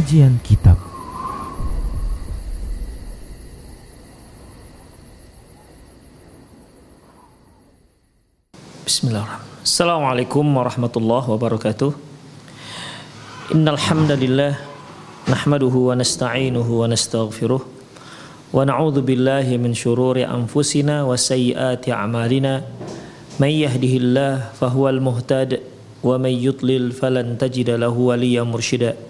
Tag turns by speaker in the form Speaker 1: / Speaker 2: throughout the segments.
Speaker 1: Kajian Kitab
Speaker 2: Bismillahirrahmanirrahim. Assalamualaikum warahmatullahi wabarakatuh. Innal hamdalillah nahmaduhu wa nasta'inuhu wa nastaghfiruh wa na'udzu billahi min shururi anfusina wa sayyiati a'malina. May yahdihillah fahuwal muhtad wa may yudlil falan tajida lahu waliyyan mursyida.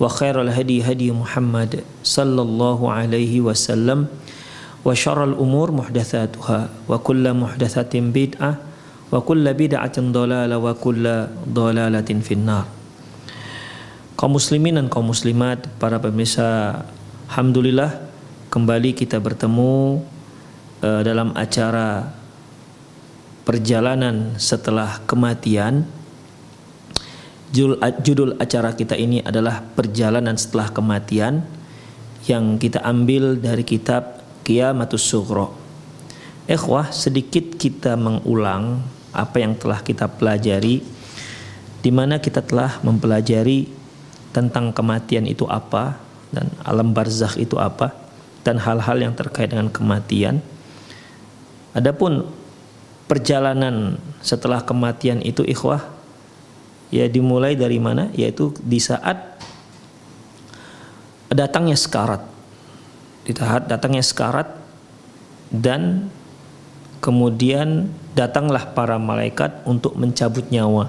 Speaker 2: وخير الهدي هدي محمد صلى الله عليه وسلم وشر الأمور محدثاتها وكل محدثة بدعة wa kulla bid'atin dhalalah wa kulla dhalalatin finnar. Kaum muslimin dan kaum muslimat, para pemirsa, alhamdulillah kembali kita bertemu uh, dalam acara perjalanan setelah kematian. Judul, judul acara kita ini adalah perjalanan setelah kematian yang kita ambil dari kitab Qiyamatus Sughra. Ikhwah, sedikit kita mengulang apa yang telah kita pelajari di mana kita telah mempelajari tentang kematian itu apa dan alam barzakh itu apa dan hal-hal yang terkait dengan kematian. Adapun perjalanan setelah kematian itu ikhwah ya dimulai dari mana yaitu di saat datangnya sekarat. Di saat datangnya sekarat dan kemudian datanglah para malaikat untuk mencabut nyawa.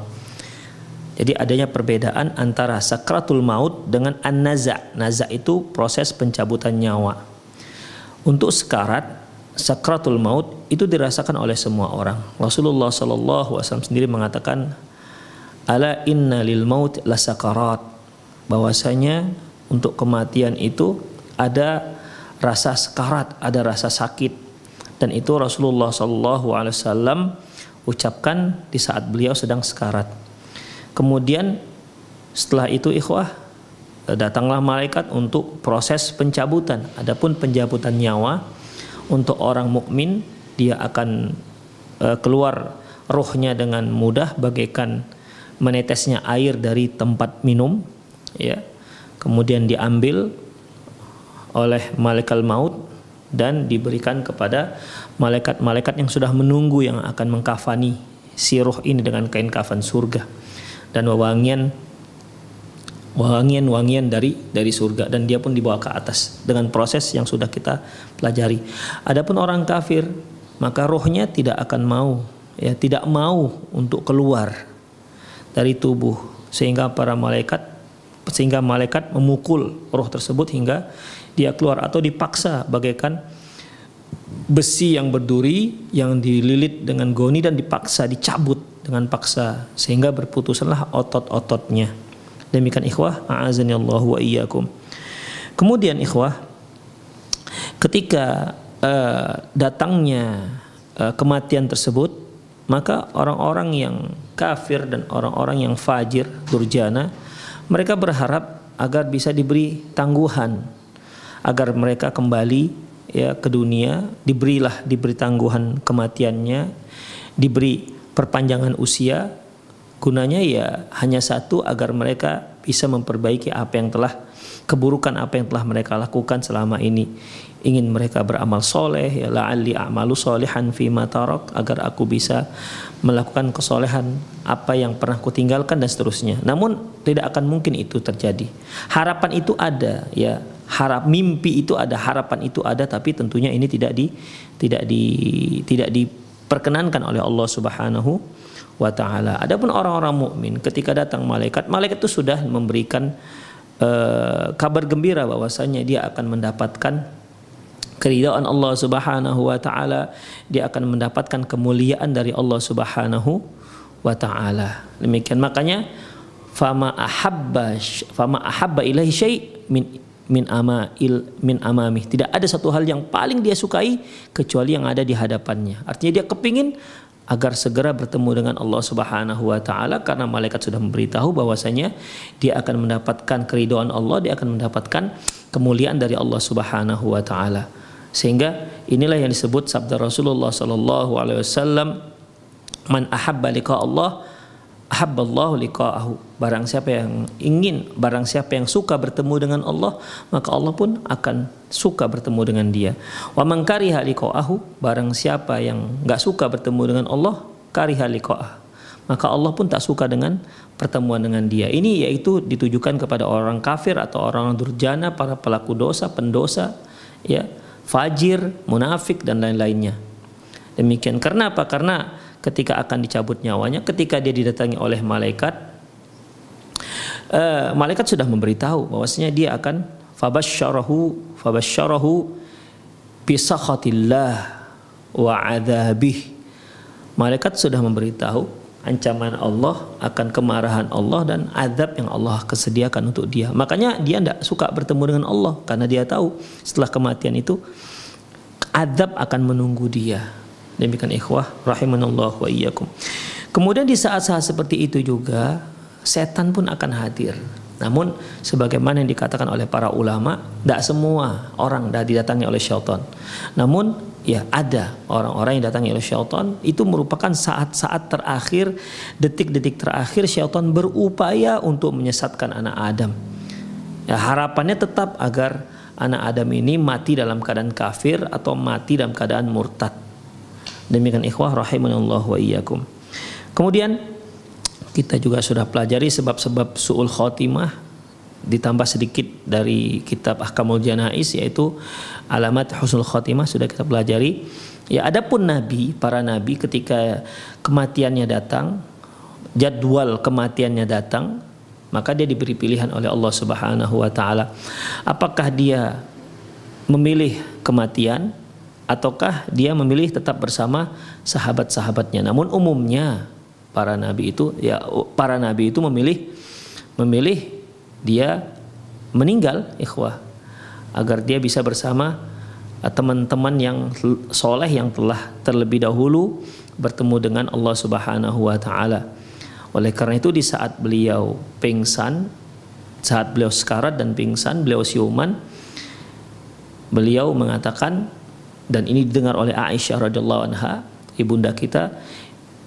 Speaker 2: Jadi adanya perbedaan antara sakratul maut dengan an-naza. Naza itu proses pencabutan nyawa. Untuk sekarat, sakratul maut itu dirasakan oleh semua orang. Rasulullah Wasallam sendiri mengatakan, "Ala inna lil maut la sakarat." Bahwasanya untuk kematian itu ada rasa sekarat, ada rasa sakit dan itu Rasulullah Shallallahu Alaihi Wasallam ucapkan di saat beliau sedang sekarat. Kemudian setelah itu ikhwah datanglah malaikat untuk proses pencabutan. Adapun pencabutan nyawa untuk orang mukmin dia akan uh, keluar rohnya dengan mudah bagaikan menetesnya air dari tempat minum ya. Kemudian diambil oleh malaikat maut dan diberikan kepada malaikat-malaikat yang sudah menunggu yang akan mengkafani si roh ini dengan kain kafan surga dan wangian wangian-wangian dari dari surga dan dia pun dibawa ke atas dengan proses yang sudah kita pelajari. Adapun orang kafir maka rohnya tidak akan mau ya tidak mau untuk keluar dari tubuh sehingga para malaikat sehingga malaikat memukul roh tersebut hingga dia keluar atau dipaksa bagaikan besi yang berduri yang dililit dengan goni dan dipaksa dicabut dengan paksa sehingga berputuslah otot-ototnya. Demikian ikhwah, a'azani Allah wa iyyakum. Kemudian ikhwah ketika uh, datangnya uh, kematian tersebut maka orang-orang yang kafir dan orang-orang yang fajir durjana mereka berharap agar bisa diberi tangguhan agar mereka kembali ya ke dunia. Diberilah diberi tangguhan kematiannya diberi perpanjangan usia. Gunanya ya hanya satu agar mereka bisa memperbaiki apa yang telah keburukan apa yang telah mereka lakukan selama ini ingin mereka beramal soleh ya la'alli a'malu solehan fi tarak agar aku bisa melakukan kesolehan apa yang pernah kutinggalkan dan seterusnya. Namun tidak akan mungkin itu terjadi. Harapan itu ada ya. Harap mimpi itu ada harapan itu ada tapi tentunya ini tidak di tidak di tidak diperkenankan oleh Allah Subhanahu wa taala. Adapun orang-orang mukmin ketika datang malaikat, malaikat itu sudah memberikan uh, kabar gembira bahwasanya dia akan mendapatkan keridhaan Allah Subhanahu wa taala, dia akan mendapatkan kemuliaan dari Allah Subhanahu wa taala. Demikian. Makanya fama ahabba fama ahabba ilahi syai min min amail min amami tidak ada satu hal yang paling dia sukai kecuali yang ada di hadapannya. Artinya dia kepingin agar segera bertemu dengan Allah Subhanahu wa taala karena malaikat sudah memberitahu bahwasanya dia akan mendapatkan keridhaan Allah dia akan mendapatkan kemuliaan dari Allah Subhanahu wa taala sehingga inilah yang disebut sabda Rasulullah sallallahu alaihi wasallam man ahabba liqa Allah ahabballahu liqa'ahu. Barang siapa yang ingin barang siapa yang suka bertemu dengan Allah maka Allah pun akan suka bertemu dengan dia. Wa man kariha liqa'ahu barang siapa yang enggak suka bertemu dengan Allah kariha liqa'ah. Maka Allah pun tak suka dengan pertemuan dengan dia. Ini yaitu ditujukan kepada orang kafir atau orang durjana para pelaku dosa pendosa ya fajir munafik dan lain-lainnya. Demikian. Karena apa? Karena ketika akan dicabut nyawanya, ketika dia didatangi oleh malaikat, uh, malaikat sudah memberitahu bahwasanya dia akan fabasyarahu fabasyarahu bisakhatillah wa adzabih. Malaikat sudah memberitahu ancaman Allah akan kemarahan Allah dan azab yang Allah kesediakan untuk dia. Makanya dia tidak suka bertemu dengan Allah karena dia tahu setelah kematian itu azab akan menunggu dia. Demikian ikhwah rahimanallah wa iyyakum. Kemudian di saat-saat seperti itu juga setan pun akan hadir. Namun sebagaimana yang dikatakan oleh para ulama, tidak semua orang dah didatangi oleh syaitan. Namun ya ada orang-orang yang datangi oleh syaitan itu merupakan saat-saat terakhir, detik-detik terakhir syaitan berupaya untuk menyesatkan anak Adam. Ya, harapannya tetap agar anak Adam ini mati dalam keadaan kafir atau mati dalam keadaan murtad. Demikian ikhwah rahimanallah wa iyyakum. Kemudian kita juga sudah pelajari sebab-sebab suul khotimah ditambah sedikit dari kitab Ahkamul Janais yaitu alamat husnul khotimah sudah kita pelajari. Ya adapun nabi, para nabi ketika kematiannya datang, jadwal kematiannya datang, maka dia diberi pilihan oleh Allah Subhanahu wa taala. Apakah dia memilih kematian ataukah dia memilih tetap bersama sahabat-sahabatnya. Namun umumnya para nabi itu ya para nabi itu memilih memilih dia meninggal ikhwah agar dia bisa bersama eh, teman-teman yang soleh yang telah terlebih dahulu bertemu dengan Allah Subhanahu wa taala. Oleh karena itu di saat beliau pingsan, saat beliau sekarat dan pingsan, beliau siuman, beliau mengatakan dan ini didengar oleh Aisyah radhiyallahu anha ibunda kita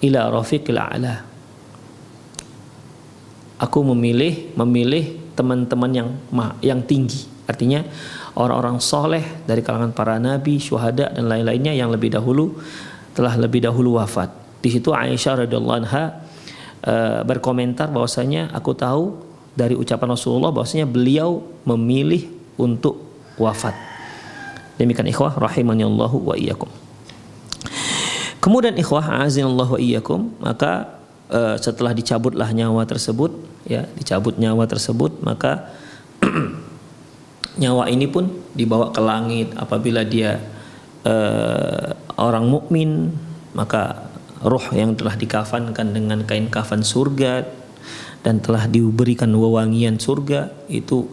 Speaker 2: ila rafiqil a'la. Aku memilih memilih teman-teman yang yang tinggi. Artinya orang-orang soleh dari kalangan para nabi syuhada dan lain-lainnya yang lebih dahulu telah lebih dahulu wafat. Di situ Aisyah radhiyallahu anha uh, berkomentar bahwasanya aku tahu dari ucapan Rasulullah bahwasanya beliau memilih untuk wafat. Demikian ikhwah rahimani Allah wa iyyakum. Kemudian ikhwah azinallah wa iyyakum, maka uh, setelah dicabutlah nyawa tersebut, ya, dicabut nyawa tersebut, maka nyawa ini pun dibawa ke langit. Apabila dia uh, orang mukmin, maka roh yang telah dikafankan dengan kain kafan surga dan telah diberikan wewangian surga itu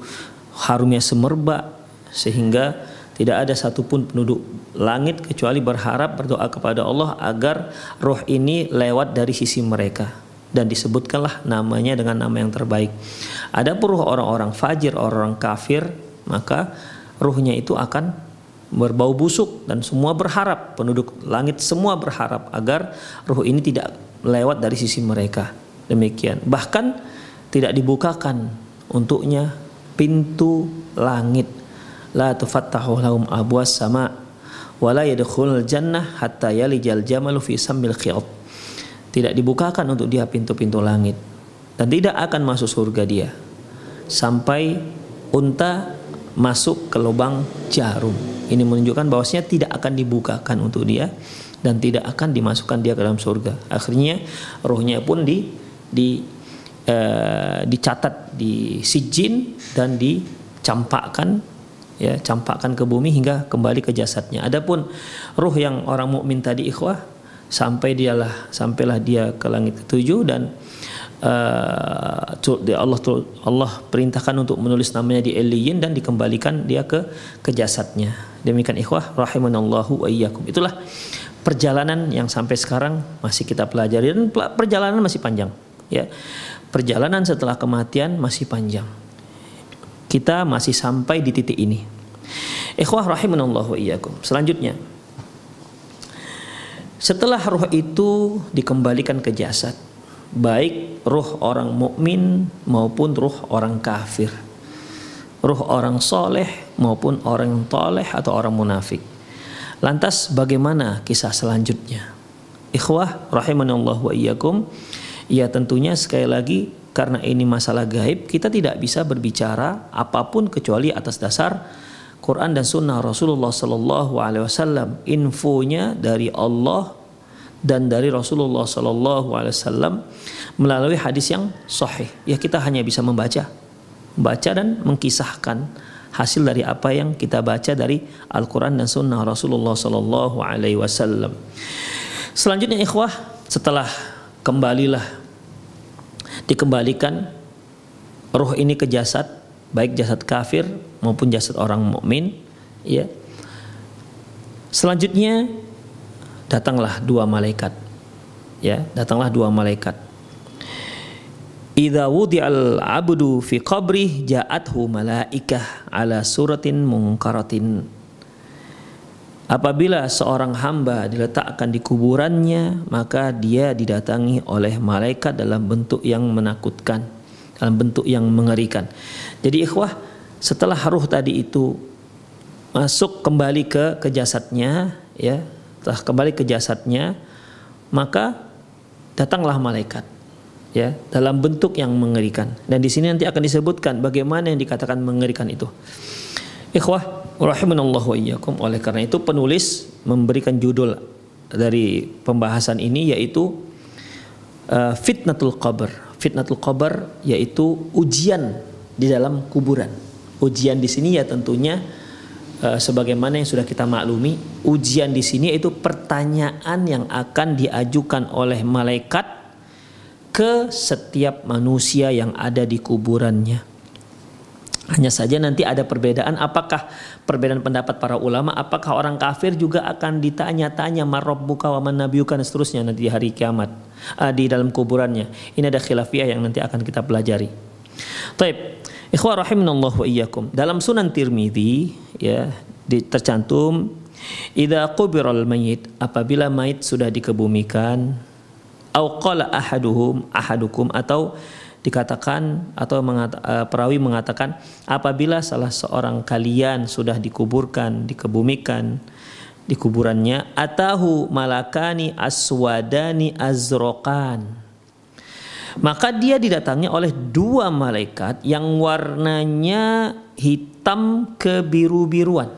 Speaker 2: harumnya semerbak sehingga tidak ada satupun penduduk langit kecuali berharap berdoa kepada Allah agar roh ini lewat dari sisi mereka dan disebutkanlah namanya dengan nama yang terbaik. Ada roh orang-orang fajir, orang-orang kafir, maka ruhnya itu akan berbau busuk dan semua berharap penduduk langit semua berharap agar roh ini tidak lewat dari sisi mereka. Demikian. Bahkan tidak dibukakan untuknya pintu langit la tufattahu lahum abwas sama wa la yadkhulul jannah hatta yalijal jamalu fi. Tidak dibukakan untuk dia pintu-pintu langit dan tidak akan masuk surga dia sampai unta masuk ke lubang jarum. Ini menunjukkan bahwasanya tidak akan dibukakan untuk dia dan tidak akan dimasukkan dia ke dalam surga. Akhirnya rohnya pun di di uh, dicatat di sijin dan dicampakkan ya campakkan ke bumi hingga kembali ke jasadnya. Adapun ruh yang orang mukmin tadi ikhwah sampai dialah sampailah dia ke langit ketujuh dan uh, Allah Allah perintahkan untuk menulis namanya di Eliyin dan dikembalikan dia ke ke jasadnya. Demikian ikhwah rahimanallahu wa iyyakum. Itulah perjalanan yang sampai sekarang masih kita pelajari dan perjalanan masih panjang ya. Perjalanan setelah kematian masih panjang. Kita masih sampai di titik ini. Ikhwah rahimanallahu iyyakum. Selanjutnya setelah roh itu dikembalikan ke jasad, baik roh orang mukmin maupun roh orang kafir, roh orang soleh maupun orang toleh atau orang munafik. Lantas bagaimana kisah selanjutnya? Ikhwah rahimanallah wa iyyakum. Ya tentunya sekali lagi karena ini masalah gaib kita tidak bisa berbicara apa pun kecuali atas dasar Quran dan Sunnah Rasulullah Sallallahu Alaihi Wasallam. Infonya dari Allah dan dari Rasulullah Sallallahu Alaihi Wasallam melalui hadis yang sahih. Ya kita hanya bisa membaca, baca dan mengkisahkan hasil dari apa yang kita baca dari Al-Quran dan Sunnah Rasulullah Sallallahu Alaihi Wasallam. Selanjutnya ikhwah setelah kembalilah dikembalikan roh ini ke jasad baik jasad kafir maupun jasad orang mukmin ya. Selanjutnya datanglah dua malaikat ya. Datanglah dua malaikat. Idza wudi'al abdu fi qabri ja'athu malaikah ala suratin munkaratin. Apabila seorang hamba diletakkan di kuburannya, maka dia didatangi oleh malaikat dalam bentuk yang menakutkan, dalam bentuk yang mengerikan. Jadi ikhwah, setelah ruh tadi itu masuk kembali ke ke jasadnya, ya, setelah kembali ke jasadnya, maka datanglah malaikat ya dalam bentuk yang mengerikan dan di sini nanti akan disebutkan bagaimana yang dikatakan mengerikan itu ikhwah rahimanallahu iyyakum. Oleh karena itu penulis memberikan judul dari pembahasan ini yaitu uh, fitnatul qabr. Fitnatul qabr yaitu ujian di dalam kuburan. Ujian di sini ya tentunya uh, sebagaimana yang sudah kita maklumi ujian di sini yaitu pertanyaan yang akan diajukan oleh malaikat ke setiap manusia yang ada di kuburannya. Hanya saja nanti ada perbedaan apakah perbedaan pendapat para ulama apakah orang kafir juga akan ditanya-tanya marabbuka wa man dan seterusnya nanti di hari kiamat uh, di dalam kuburannya. Ini ada khilafiyah yang nanti akan kita pelajari. Taib. Ikhwah rahimanallah wa iyyakum. Dalam Sunan Tirmidzi ya tercantum idza qubiral mayit apabila mayit sudah dikebumikan au qala ahaduhum ahadukum atau dikatakan atau mengata, uh, perawi mengatakan apabila salah seorang kalian sudah dikuburkan dikebumikan di kuburannya atahu malakani aswadani azrokan maka dia didatangi oleh dua malaikat yang warnanya hitam kebiru-biruan.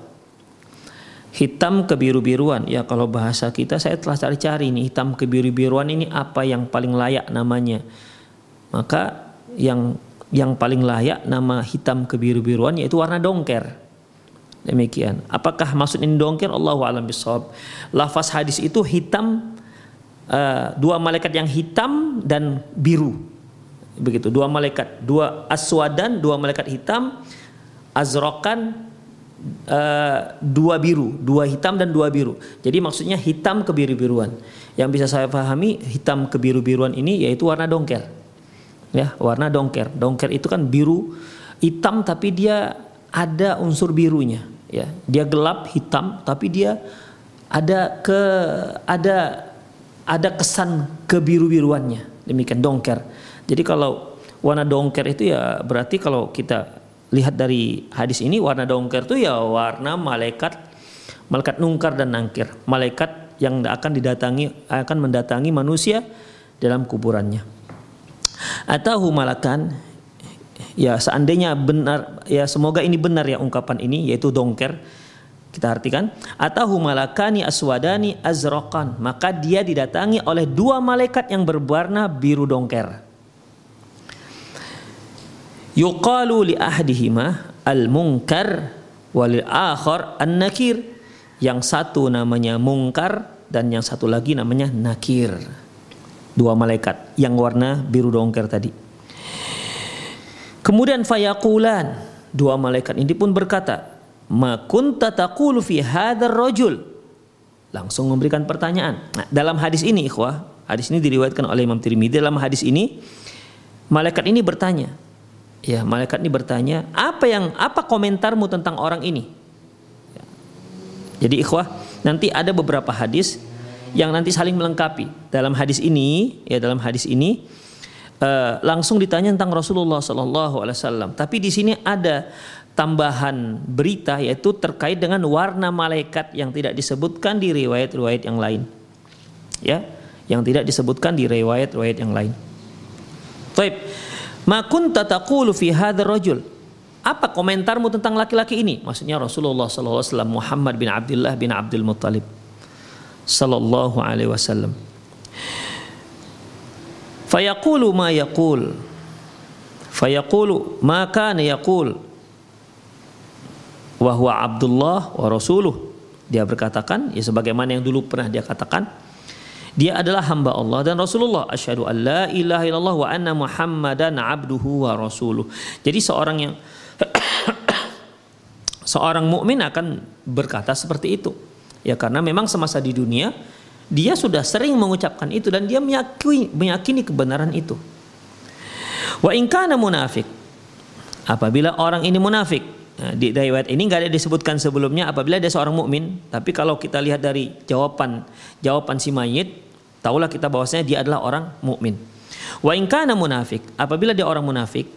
Speaker 2: Hitam kebiru-biruan. Ya kalau bahasa kita saya telah cari-cari nih hitam kebiru-biruan ini apa yang paling layak namanya maka yang yang paling layak nama hitam kebiru-biruan yaitu warna dongker. Demikian. Apakah maksud ini dongker? Allahu alam bisawab lafaz hadis itu hitam uh, dua malaikat yang hitam dan biru. Begitu. Dua malaikat dua aswadan dua malaikat hitam azrokan uh, dua biru, dua hitam dan dua biru. Jadi maksudnya hitam kebiru-biruan. Yang bisa saya pahami hitam kebiru-biruan ini yaitu warna dongker. Ya, warna dongker. Dongker itu kan biru hitam tapi dia ada unsur birunya, ya. Dia gelap hitam tapi dia ada ke ada ada kesan kebiru-biruannya. Demikian dongker. Jadi kalau warna dongker itu ya berarti kalau kita lihat dari hadis ini warna dongker itu ya warna malaikat malaikat nungkar dan nangkir malaikat yang akan didatangi akan mendatangi manusia dalam kuburannya atau malakan ya seandainya benar ya semoga ini benar ya ungkapan ini yaitu dongker. Kita artikan atau malakani aswadani azrokan. Maka dia didatangi oleh dua malaikat yang berwarna biru dongker. Yuqalu li ahdihima al munkar walil akhar an nakir yang satu namanya mungkar dan yang satu lagi namanya nakir dua malaikat yang warna biru dongker tadi Kemudian fayakulan dua malaikat ini pun berkata, "Ma kunta taqulu fi hadzal rajul?" Langsung memberikan pertanyaan. Nah, dalam hadis ini ikhwah, hadis ini diriwayatkan oleh Imam Tirmidzi. Dalam hadis ini malaikat ini bertanya, ya, malaikat ini bertanya, "Apa yang apa komentarmu tentang orang ini?" Ya. Jadi ikhwah, nanti ada beberapa hadis yang nanti saling melengkapi. Dalam hadis ini, ya dalam hadis ini uh, langsung ditanya tentang Rasulullah Sallallahu Alaihi Wasallam. Tapi di sini ada tambahan berita yaitu terkait dengan warna malaikat yang tidak disebutkan di riwayat-riwayat yang lain. Ya, yang tidak disebutkan di riwayat-riwayat yang lain. Baik. Ma kunta taqulu fi hadzal rajul? Apa komentarmu tentang laki-laki ini? Maksudnya Rasulullah sallallahu alaihi wasallam Muhammad bin Abdullah bin Abdul Muttalib sallallahu alaihi wasallam. Fayaqulu ma yaqul. Fayaqulu ma kana yaqul. Wa huwa Abdullah wa rasuluh. Dia berkatakan ya sebagaimana yang dulu pernah dia katakan dia adalah hamba Allah dan Rasulullah. Asyhadu an la ilaha illallah wa anna Muhammadan abduhu wa rasuluh. Jadi seorang yang seorang mukmin akan berkata seperti itu. Ya karena memang semasa di dunia dia sudah sering mengucapkan itu dan dia meyakini, meyakini kebenaran itu. Wa ingkana munafik. Apabila orang ini munafik, nah, di riwayat ini nggak ada disebutkan sebelumnya apabila dia seorang mukmin, tapi kalau kita lihat dari jawaban jawaban si mayit, tahulah kita bahwasanya dia adalah orang mukmin. Wa ingkana munafik, apabila dia orang munafik,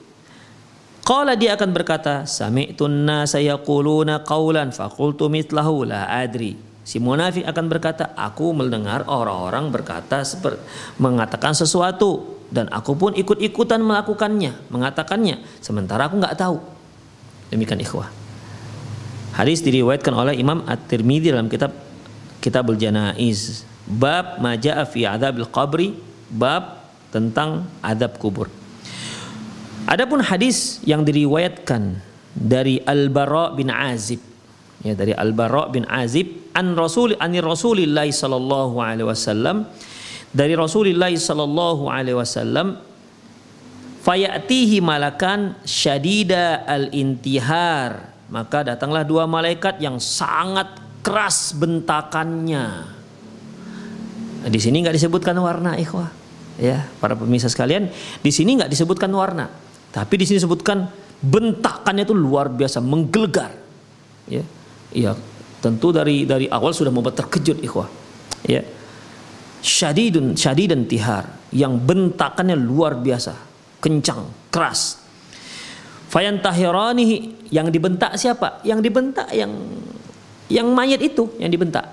Speaker 2: Qala dia akan berkata, Sami'tun nasa yaquluna qawlan faqultu mitlahu la adri. Si munafik akan berkata, aku mendengar orang-orang berkata seperti mengatakan sesuatu dan aku pun ikut-ikutan melakukannya, mengatakannya, sementara aku nggak tahu. Demikian ikhwah. Hadis diriwayatkan oleh Imam At-Tirmidzi dalam kitab Kitabul Janaiz. Bab maja'a fi adabil qabri, bab tentang adab kubur. Adapun hadis yang diriwayatkan dari Al-Bara bin Azib ya dari Al-Bara bin Azib an Rasul an Rasulillah sallallahu alaihi wasallam. Dari Rasulullah sallallahu alaihi wasallam fayatihi malakan syadida al-intihar. Maka datanglah dua malaikat yang sangat keras bentakannya. Di sini nggak disebutkan warna ikhwah. Ya para pemirsa sekalian di sini nggak disebutkan warna. Tapi di sini disebutkan bentakannya itu luar biasa menggelegar. Ya ya tentu dari dari awal sudah membuat terkejut ikhwah. Ya. Syadidun syadidan tihar yang bentakannya luar biasa kencang keras. Fayantahiranihi yang dibentak siapa? Yang dibentak yang yang mayat itu yang dibentak.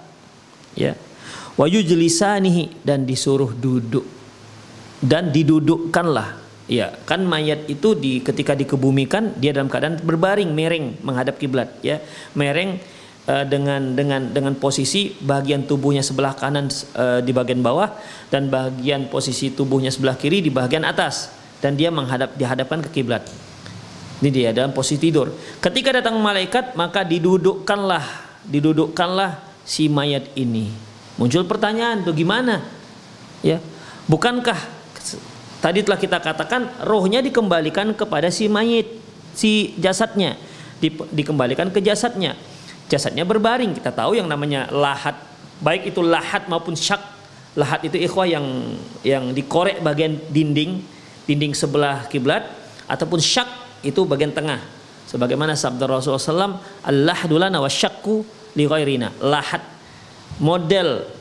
Speaker 2: Ya. Wayujlisanihi dan disuruh duduk. Dan didudukkanlah ya kan mayat itu di ketika dikebumikan dia dalam keadaan berbaring mereng menghadap kiblat ya. Mereng uh, dengan dengan dengan posisi bagian tubuhnya sebelah kanan uh, di bagian bawah dan bagian posisi tubuhnya sebelah kiri di bagian atas dan dia menghadap dihadapkan ke kiblat. Ini dia dalam posisi tidur. Ketika datang malaikat maka didudukkanlah didudukkanlah si mayat ini. Muncul pertanyaan tuh gimana? Ya. Bukankah Tadi telah kita katakan rohnya dikembalikan kepada si mayit, si jasadnya di, dikembalikan ke jasadnya. Jasadnya berbaring. Kita tahu yang namanya lahat, baik itu lahat maupun syak. Lahat itu ikhwah yang yang dikorek bagian dinding, dinding sebelah kiblat ataupun syak itu bagian tengah. Sebagaimana sabda Rasulullah SAW, Allah dulana wa syakku li ghairina. Lahat model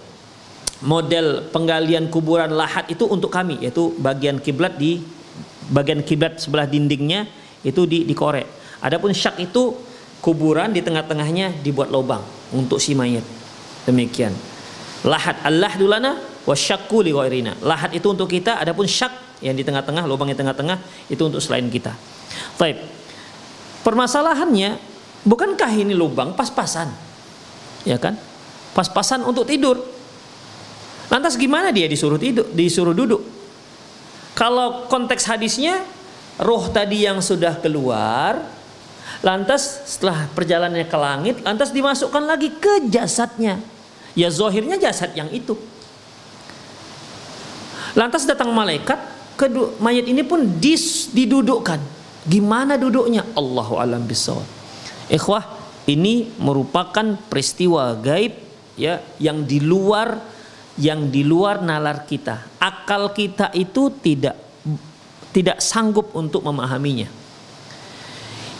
Speaker 2: model penggalian kuburan lahat itu untuk kami yaitu bagian kiblat di bagian kiblat sebelah dindingnya itu di dikorek. Adapun syak itu kuburan di tengah-tengahnya dibuat lubang untuk si mayat. Demikian. Lahat Allah dulana Wasyakku li. Lahat itu untuk kita, adapun syak yang di tengah-tengah, lubang di tengah-tengah itu untuk selain kita. Baik. Permasalahannya, bukankah ini lubang pas-pasan? Ya kan? Pas-pasan untuk tidur. Lantas gimana dia disuruh tidur, disuruh duduk? Kalau konteks hadisnya, roh tadi yang sudah keluar, lantas setelah perjalanannya ke langit, lantas dimasukkan lagi ke jasadnya. Ya zohirnya jasad yang itu. Lantas datang malaikat, kedua, mayat ini pun dis, didudukkan. Gimana duduknya? Allahu alam bisawab. Ikhwah, ini merupakan peristiwa gaib ya yang di luar yang di luar nalar kita. Akal kita itu tidak tidak sanggup untuk memahaminya.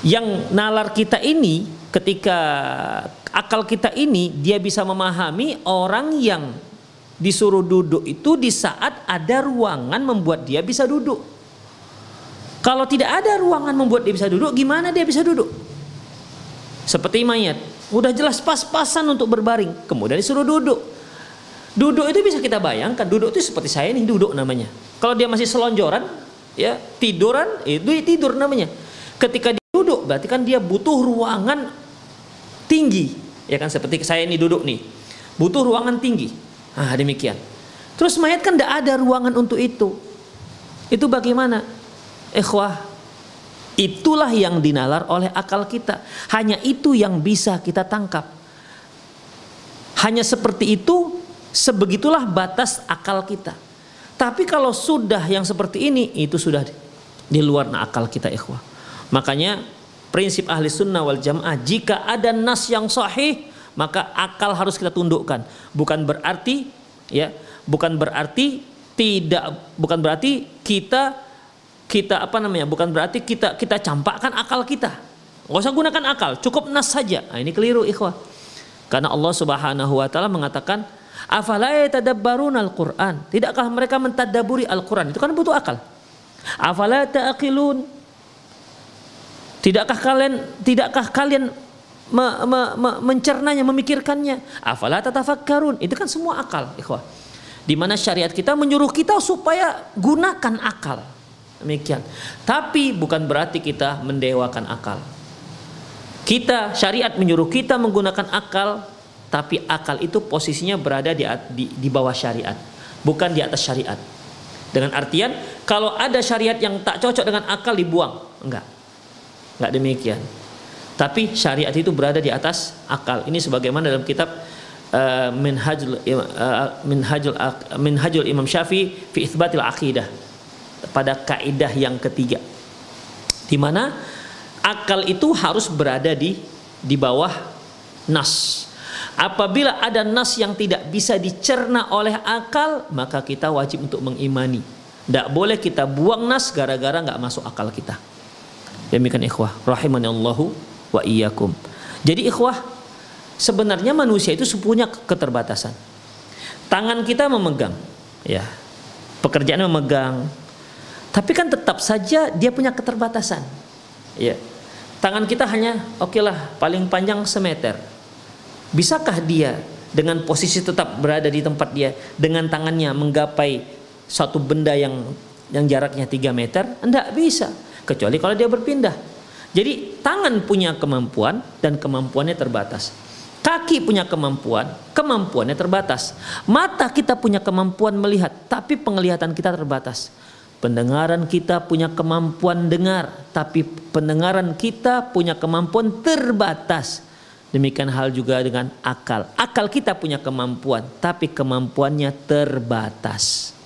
Speaker 2: Yang nalar kita ini ketika akal kita ini dia bisa memahami orang yang disuruh duduk itu di saat ada ruangan membuat dia bisa duduk. Kalau tidak ada ruangan membuat dia bisa duduk, gimana dia bisa duduk? Seperti mayat, udah jelas pas-pasan untuk berbaring, kemudian disuruh duduk. Duduk itu bisa kita bayangkan, duduk itu seperti saya ini duduk namanya. Kalau dia masih selonjoran, ya tiduran, itu tidur namanya. Ketika dia duduk, berarti kan dia butuh ruangan tinggi, ya kan seperti saya ini duduk nih, butuh ruangan tinggi Ah demikian. Terus mayat kan tidak ada ruangan untuk itu. Itu bagaimana? Ikhwah, itulah yang dinalar oleh akal kita. Hanya itu yang bisa kita tangkap. Hanya seperti itu, sebegitulah batas akal kita. Tapi kalau sudah yang seperti ini, itu sudah di luar akal kita ikhwah. Makanya prinsip ahli sunnah wal jamaah, jika ada nas yang sahih, maka akal harus kita tundukkan. Bukan berarti ya, bukan berarti tidak bukan berarti kita kita apa namanya? Bukan berarti kita kita campakkan akal kita. Enggak usah gunakan akal, cukup nas saja. Nah, ini keliru ikhwah. Karena Allah Subhanahu wa taala mengatakan, "Afala yatadabbaruna al-Qur'an?" Tidakkah mereka mentadaburi Al-Qur'an? Itu kan butuh akal. Afala ta'qilun? Tidakkah kalian tidakkah kalian me, me, me, mencernanya, memikirkannya. Afala tatafakkarun. Itu kan semua akal, ikhwah. Di mana syariat kita menyuruh kita supaya gunakan akal. Demikian. Tapi bukan berarti kita mendewakan akal. Kita syariat menyuruh kita menggunakan akal, tapi akal itu posisinya berada di, di, di bawah syariat, bukan di atas syariat. Dengan artian kalau ada syariat yang tak cocok dengan akal dibuang, enggak. Enggak demikian. Tapi syariat itu berada di atas akal. Ini sebagaimana dalam kitab uh, Minhajul uh, Minhajul uh, Minhajul Imam Syafi'i fi itsbatil aqidah pada kaidah yang ketiga. Di mana akal itu harus berada di di bawah nas. Apabila ada nas yang tidak bisa dicerna oleh akal, maka kita wajib untuk mengimani. Tidak boleh kita buang nas gara-gara nggak masuk akal kita. Demikian ikhwah, rahimani Allahu wa iyyakum. Jadi ikhwah, sebenarnya manusia itu punya keterbatasan. Tangan kita memegang, ya. Pekerjaan memegang. Tapi kan tetap saja dia punya keterbatasan. Ya. Tangan kita hanya oke okay lah paling panjang semeter. Bisakah dia dengan posisi tetap berada di tempat dia dengan tangannya menggapai suatu benda yang yang jaraknya 3 meter? Tidak bisa. Kecuali kalau dia berpindah. Jadi tangan punya kemampuan dan kemampuannya terbatas. Kaki punya kemampuan, kemampuannya terbatas. Mata kita punya kemampuan melihat, tapi penglihatan kita terbatas. Pendengaran kita punya kemampuan dengar, tapi pendengaran kita punya kemampuan terbatas. Demikian hal juga dengan akal. Akal kita punya kemampuan, tapi kemampuannya terbatas.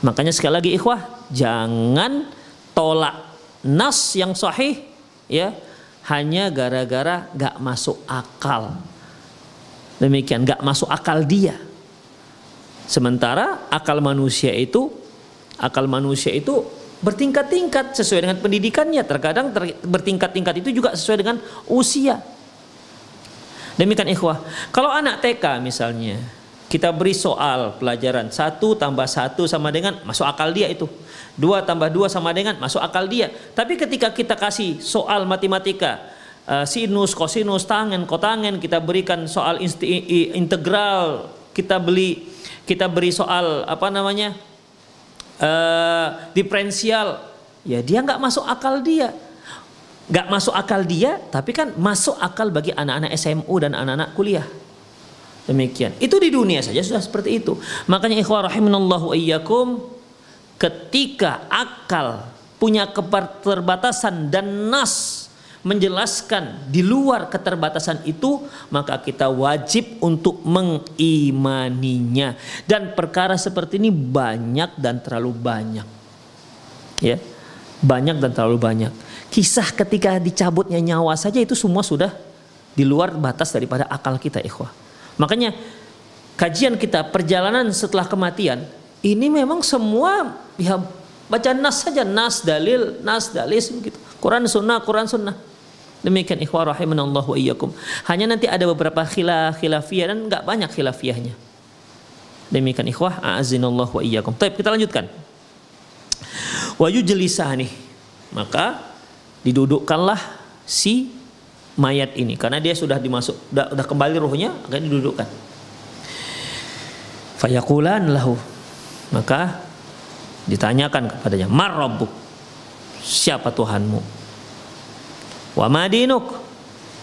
Speaker 2: Makanya sekali lagi ikhwah, jangan tolak nas yang sahih ya hanya gara-gara gak masuk akal. Demikian gak masuk akal dia. Sementara akal manusia itu akal manusia itu bertingkat-tingkat sesuai dengan pendidikannya. Terkadang ter, bertingkat-tingkat itu juga sesuai dengan usia. Demikian ikhwah. Kalau anak TK misalnya, kita beri soal pelajaran satu tambah satu sama dengan masuk akal dia itu. Dua tambah dua sama dengan masuk akal dia. Tapi ketika kita kasih soal matematika uh, sinus kosinus tangen kotangen kita berikan soal integral kita beli kita beri soal apa namanya uh, diferensial ya dia nggak masuk akal dia nggak masuk akal dia tapi kan masuk akal bagi anak-anak SMU dan anak-anak kuliah. Demikian. Itu di dunia saja sudah seperti itu. Makanya ikhwah rahimanallahu iyyakum ketika akal punya keterbatasan dan nas menjelaskan di luar keterbatasan itu maka kita wajib untuk mengimaninya. Dan perkara seperti ini banyak dan terlalu banyak. Ya banyak dan terlalu banyak kisah ketika dicabutnya nyawa saja itu semua sudah di luar batas daripada akal kita ikhwah makanya kajian kita perjalanan setelah kematian ini memang semua ya baca nas saja nas dalil nas dalil gitu Quran sunnah Quran sunnah Demikian ikhwah rahimanallah wa iyyakum. Hanya nanti ada beberapa khilaf khilafiyah dan enggak banyak khilafiyahnya. Demikian ikhwah a'azinallah wa iyyakum. Baik, kita lanjutkan. Wa yujlisani. Maka didudukkanlah si mayat ini karena dia sudah dimasuk sudah, sudah kembali ruhnya akan didudukkan. Fayaqulan lahu. Maka ditanyakan kepadanya, "Mar rabbuk?" Siapa Tuhanmu? Wa madinuk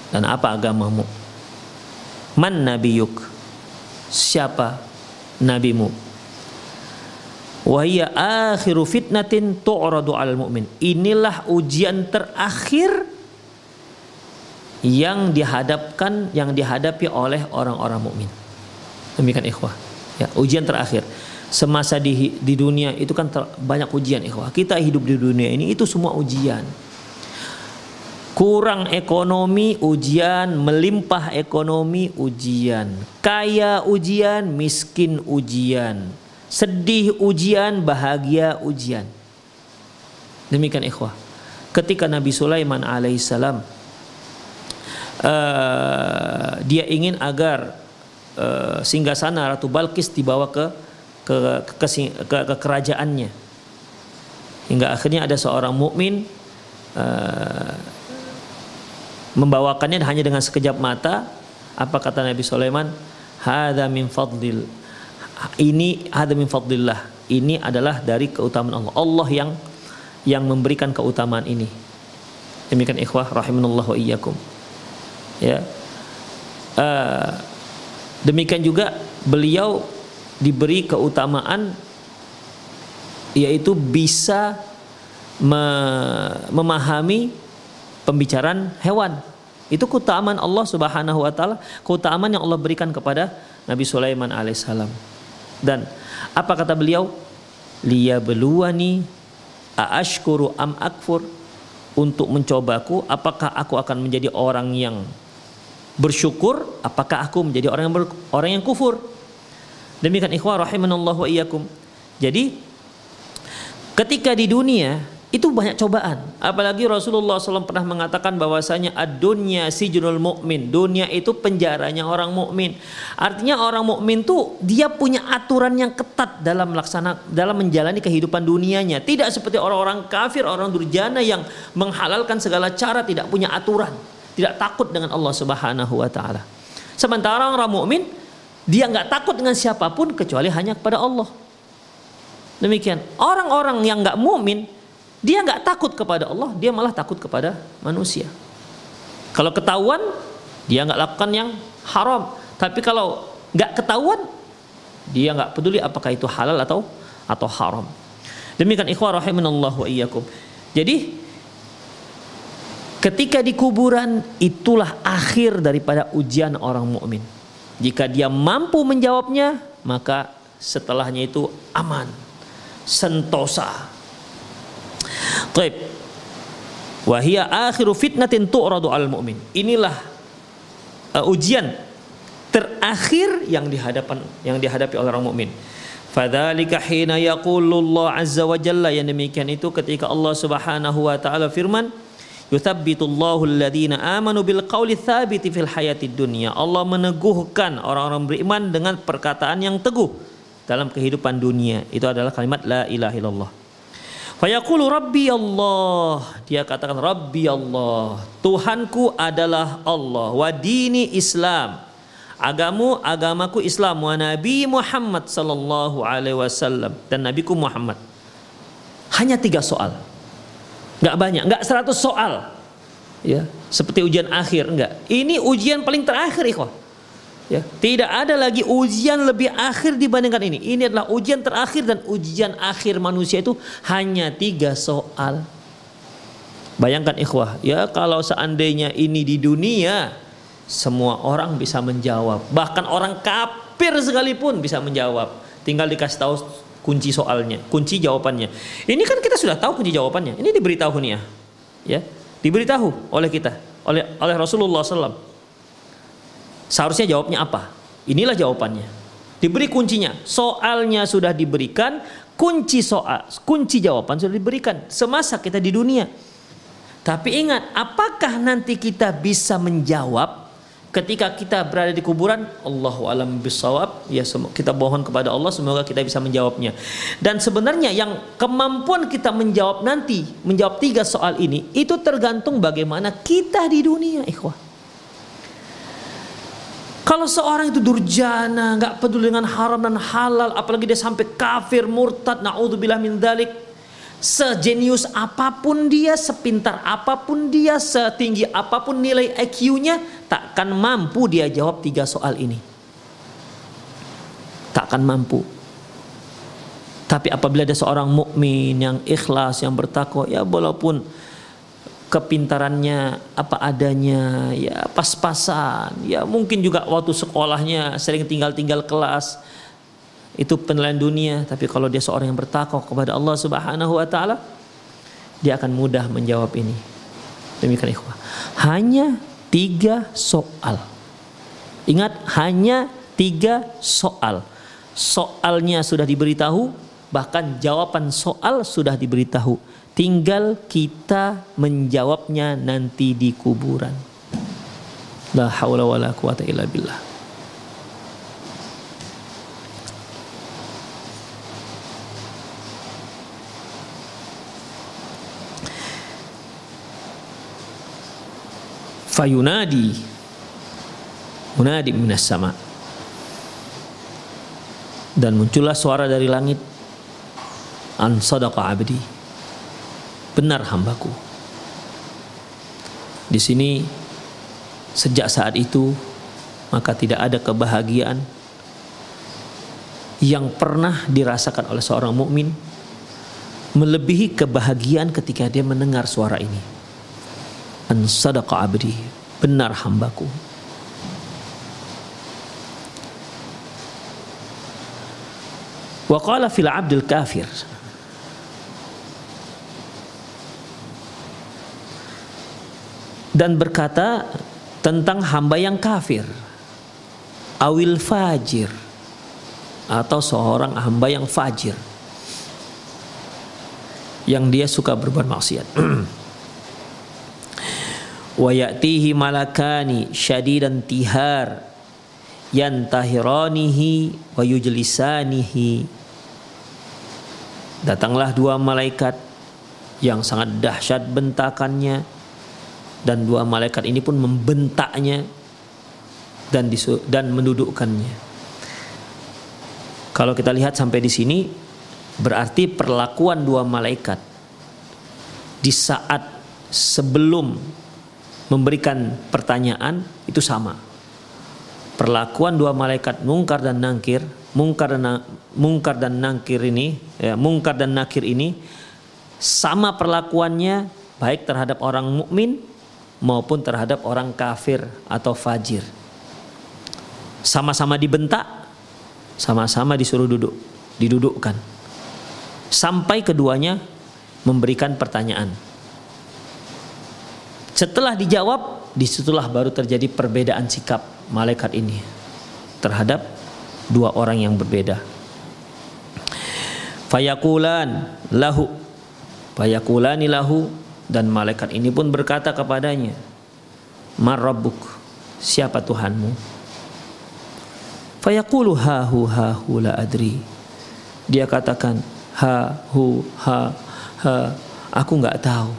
Speaker 2: dan apa agamamu? Man nabiyuk? Siapa nabimu? Wahia akhiru fitnatin tu'radu al mu'min. Inilah ujian terakhir yang dihadapkan yang dihadapi oleh orang-orang mukmin. Demikian ikhwah. Ya, ujian terakhir. Semasa di di dunia itu kan ter, banyak ujian ikhwah. Kita hidup di dunia ini itu semua ujian kurang ekonomi ujian, melimpah ekonomi ujian, kaya ujian, miskin ujian, sedih ujian, bahagia ujian. Demikian ikhwah. Ketika Nabi Sulaiman alaihissalam uh, dia ingin agar uh, singgasana Ratu Balkis dibawa ke ke ke, ke, ke kerajaannya. Hingga akhirnya ada seorang mukmin uh, membawakannya hanya dengan sekejap mata apa kata Nabi Sulaiman hadza min fadlil ini hadza min fadlillah. Ini adalah dari keutamaan Allah. Allah yang yang memberikan keutamaan ini. Demikian ikhwah rahimanallah wa iyyakum. Ya. Uh, demikian juga beliau diberi keutamaan yaitu bisa me memahami pembicaraan hewan. Itu keutamaan Allah Subhanahu wa taala, keutamaan yang Allah berikan kepada Nabi Sulaiman alaihissalam. Dan apa kata beliau? Liyabluwani aashkuru am akfur. Untuk mencobaku apakah aku akan menjadi orang yang bersyukur? Apakah aku menjadi orang yang ber, orang yang kufur? Demikian ikhwah rahimanallahu wa iyyakum. Jadi ketika di dunia itu banyak cobaan. Apalagi Rasulullah SAW pernah mengatakan bahwasanya ad-dunya sijnul mukmin. Dunia itu penjaranya orang mukmin. Artinya orang mukmin tuh dia punya aturan yang ketat dalam melaksana dalam menjalani kehidupan dunianya. Tidak seperti orang-orang kafir, orang durjana yang menghalalkan segala cara tidak punya aturan, tidak takut dengan Allah Subhanahu wa taala. Sementara orang mukmin dia nggak takut dengan siapa pun kecuali hanya kepada Allah. Demikian. Orang-orang yang nggak mukmin dia nggak takut kepada Allah, dia malah takut kepada manusia. Kalau ketahuan, dia nggak lakukan yang haram. Tapi kalau nggak ketahuan, dia nggak peduli apakah itu halal atau atau haram. Demikian ikhwah rahimanallah wa iyyakum. Jadi ketika di kuburan itulah akhir daripada ujian orang mukmin. Jika dia mampu menjawabnya, maka setelahnya itu aman, sentosa, Taib. Wahia akhiru fitnatin tu'radu al mu'min. Inilah uh, ujian terakhir yang dihadapan yang dihadapi oleh orang mukmin. Fadzalika hina yaqulullah azza wa jalla yang demikian itu ketika Allah Subhanahu wa taala firman Yuthabbitullahu alladhina amanu bil qawli thabiti fil hayati dunya. Allah meneguhkan orang-orang beriman dengan perkataan yang teguh dalam kehidupan dunia. Itu adalah kalimat la ilaha illallah. Fayaqulu Rabbi Allah. Dia katakan Rabbi Allah. Tuhanku adalah Allah. Wa dini Islam. Agamu agamaku Islam wa Nabi Muhammad sallallahu alaihi wasallam dan nabiku Muhammad. Hanya tiga soal. Nggak banyak, nggak seratus soal. Ya, seperti ujian akhir enggak. Ini ujian paling terakhir ikhwah. Ya, tidak ada lagi ujian lebih akhir dibandingkan ini. Ini adalah ujian terakhir dan ujian akhir manusia itu hanya tiga soal. Bayangkan ikhwah, ya kalau seandainya ini di dunia semua orang bisa menjawab. Bahkan orang kafir sekalipun bisa menjawab. Tinggal dikasih tahu kunci soalnya, kunci jawabannya. Ini kan kita sudah tahu kunci jawabannya. Ini diberitahu nih ya. Ya, diberitahu oleh kita, oleh oleh Rasulullah SAW. Seharusnya jawabnya apa? Inilah jawabannya. Diberi kuncinya. Soalnya sudah diberikan, kunci soal, kunci jawaban sudah diberikan semasa kita di dunia. Tapi ingat, apakah nanti kita bisa menjawab ketika kita berada di kuburan? Allahu alam bisawab. Ya kita mohon kepada Allah semoga kita bisa menjawabnya. Dan sebenarnya yang kemampuan kita menjawab nanti, menjawab tiga soal ini, itu tergantung bagaimana kita di dunia, ikhwah. Kalau seorang itu durjana, nggak peduli dengan haram dan halal, apalagi dia sampai kafir, murtad, naudzubillah min dalik, Sejenius apa pun dia, sepintar apa pun dia, setinggi apa pun nilai IQ-nya, takkan mampu dia jawab tiga soal ini. Takkan mampu. Tapi apabila ada seorang mukmin yang ikhlas, yang bertakwa, ya walaupun kepintarannya apa adanya, ya pas-pasan, ya mungkin juga waktu sekolahnya sering tinggal-tinggal kelas, itu penilaian dunia. Tapi kalau dia seorang yang bertakwa kepada Allah Subhanahu wa taala dia akan mudah menjawab ini. Demikian ikhwah. Hanya tiga soal. Ingat hanya tiga soal. Soalnya sudah diberitahu bahkan jawaban soal sudah diberitahu tinggal kita menjawabnya nanti di kuburan. La haula wala quwata illa billah. Fayunadi munadi minas sama. Dan muncullah suara dari langit. An sadaqa abdi benar hambaku. Di sini sejak saat itu maka tidak ada kebahagiaan yang pernah dirasakan oleh seorang mukmin melebihi kebahagiaan ketika dia mendengar suara ini. An sadaqa abdi benar hambaku. Wa qala fil abdil kafir dan berkata tentang hamba yang kafir awil fajir atau seorang hamba yang fajir yang dia suka berbuat maksiat. Wa ya'tihi malakani syadidan tihar yantahiranihi wa yujlisanihi. Datanglah dua malaikat yang sangat dahsyat bentakannya dan dua malaikat ini pun membentaknya dan disu dan mendudukkannya kalau kita lihat sampai di sini berarti perlakuan dua malaikat di saat sebelum memberikan pertanyaan itu sama. Perlakuan dua malaikat mungkar dan nangkir, mungkar dan mungkar dan nangkir ini, ya, mungkar dan nakir ini sama perlakuannya baik terhadap orang mukmin maupun terhadap orang kafir atau fajir. Sama-sama dibentak, sama-sama disuruh duduk, didudukkan. Sampai keduanya memberikan pertanyaan. Setelah dijawab, di situlah baru terjadi perbedaan sikap malaikat ini terhadap dua orang yang berbeda. Fayakulan lahu, fayakulani lahu dan malaikat ini pun berkata kepadanya, Marrabbuk, siapa Tuhanmu? Fayakulu hahu hahu la adri. Dia katakan ha hu ha ha aku nggak tahu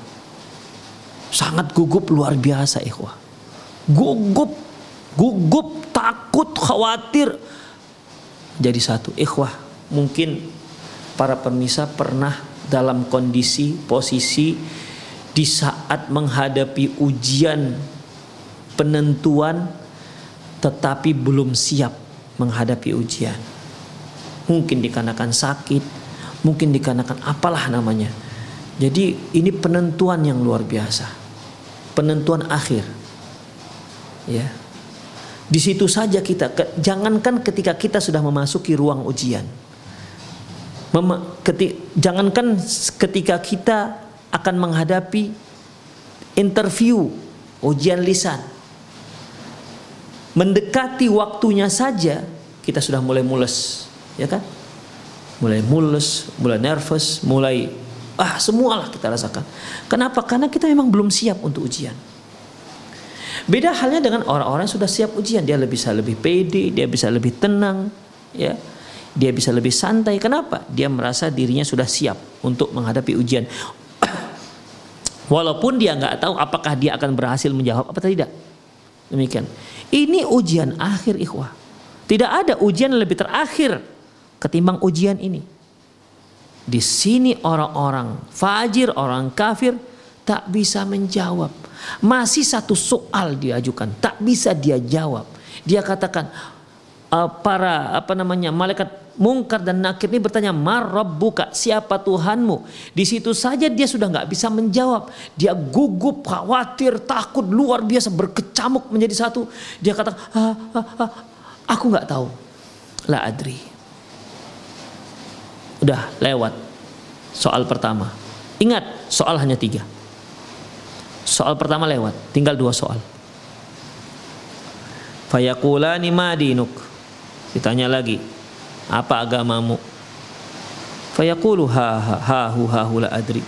Speaker 2: Sangat gugup luar biasa ikhwah. Gugup, gugup takut, khawatir. Jadi satu, ikhwah, mungkin para pemirsa pernah dalam kondisi posisi di saat menghadapi ujian penentuan tetapi belum siap menghadapi ujian. Mungkin dikarenakan sakit, mungkin dikarenakan apalah namanya. Jadi ini penentuan yang luar biasa. Penentuan akhir. Ya. Di situ saja kita jangankan ketika kita sudah memasuki ruang ujian. Mem, keti, jangankan ketika kita akan menghadapi interview ujian lisan. Mendekati waktunya saja kita sudah mulai mules, ya kan? Mulai mules, mulai nervous, mulai ah semualah kita rasakan. Kenapa? Karena kita memang belum siap untuk ujian. Beda halnya dengan orang-orang yang sudah siap ujian, dia bisa lebih pede, dia bisa lebih tenang, ya. Dia bisa lebih santai. Kenapa? Dia merasa dirinya sudah siap untuk menghadapi ujian. Walaupun dia nggak tahu apakah dia akan berhasil menjawab apa tidak. Demikian. Ini ujian akhir ikhwah. Tidak ada ujian lebih terakhir ketimbang ujian ini. Di sini orang-orang fajir, orang kafir tak bisa menjawab. Masih satu soal diajukan, tak bisa dia jawab. Dia katakan, uh, para apa namanya malaikat mungkar dan nakir ini bertanya buka siapa Tuhanmu? Di situ saja dia sudah nggak bisa menjawab. Dia gugup khawatir takut luar biasa berkecamuk menjadi satu. Dia kata ah, ah, ah, aku nggak tahu. La adri. Udah lewat. Soal pertama. Ingat soal hanya tiga. Soal pertama lewat tinggal dua soal. Fayakulani ma dinuk. Ditanya lagi, apa agamamu? Fayaqulu ha ha hu ha hu la adri.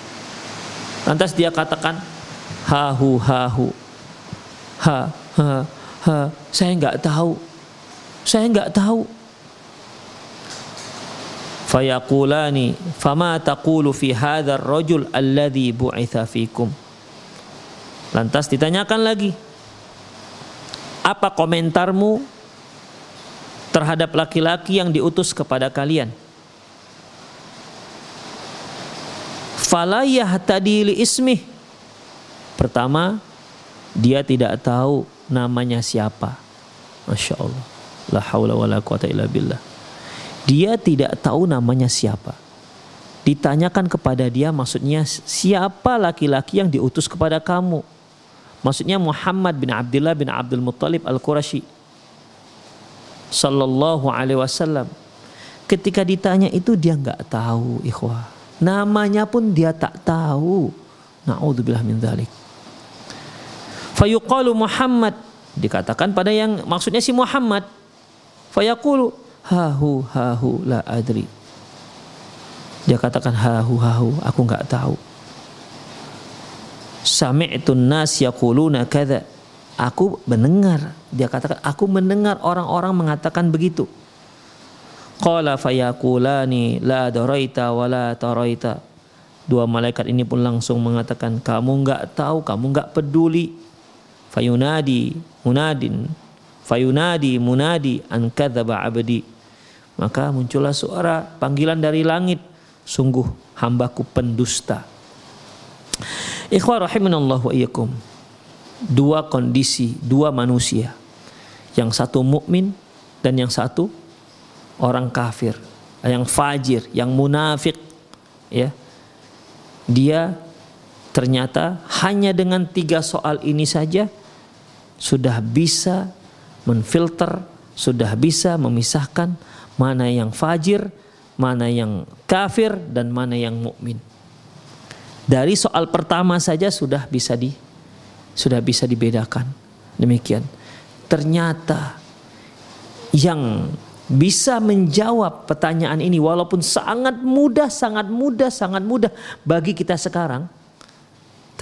Speaker 2: Lantas dia katakan ha hu ha. Ha ha saya enggak tahu. Saya enggak tahu. Fayaqulani fama taqulu fi hadzal rajul alladhi bu'itha fikum. Lantas ditanyakan lagi, apa komentarmu terhadap laki-laki yang diutus kepada kalian. Falayah tadi li ismi. Pertama, dia tidak tahu namanya siapa. Masya Allah. La haula wa la quwata illa billah. Dia tidak tahu namanya siapa. Ditanyakan kepada dia maksudnya siapa laki-laki yang diutus kepada kamu. Maksudnya Muhammad bin Abdullah bin Abdul Muttalib Al-Qurashi Sallallahu Alaihi Wasallam. Ketika ditanya itu dia nggak tahu, ikhwah. Namanya pun dia tak tahu. Naudzubillah min dzalik. Fayuqalu Muhammad dikatakan pada yang maksudnya si Muhammad. Fayaqulu hahu hahu la adri. Dia katakan hahu hahu aku nggak tahu. Sami'tun nas yaquluna kadza Aku mendengar. Dia katakan, aku mendengar orang-orang mengatakan begitu. Qala fayakulani la daraita wa la taraita. Dua malaikat ini pun langsung mengatakan, kamu enggak tahu, kamu enggak peduli. Fayunadi munadin. Fayunadi munadi an kadzaba abdi. Maka muncullah suara panggilan dari langit. Sungguh hambaku pendusta. Ikhwah rahimanallahu wa iyyakum dua kondisi, dua manusia. Yang satu mukmin dan yang satu orang kafir, yang fajir, yang munafik, ya. Dia ternyata hanya dengan tiga soal ini saja sudah bisa menfilter, sudah bisa memisahkan mana yang fajir, mana yang kafir dan mana yang mukmin. Dari soal pertama saja sudah bisa di sudah bisa dibedakan. Demikian. Ternyata yang bisa menjawab pertanyaan ini walaupun sangat mudah, sangat mudah, sangat mudah bagi kita sekarang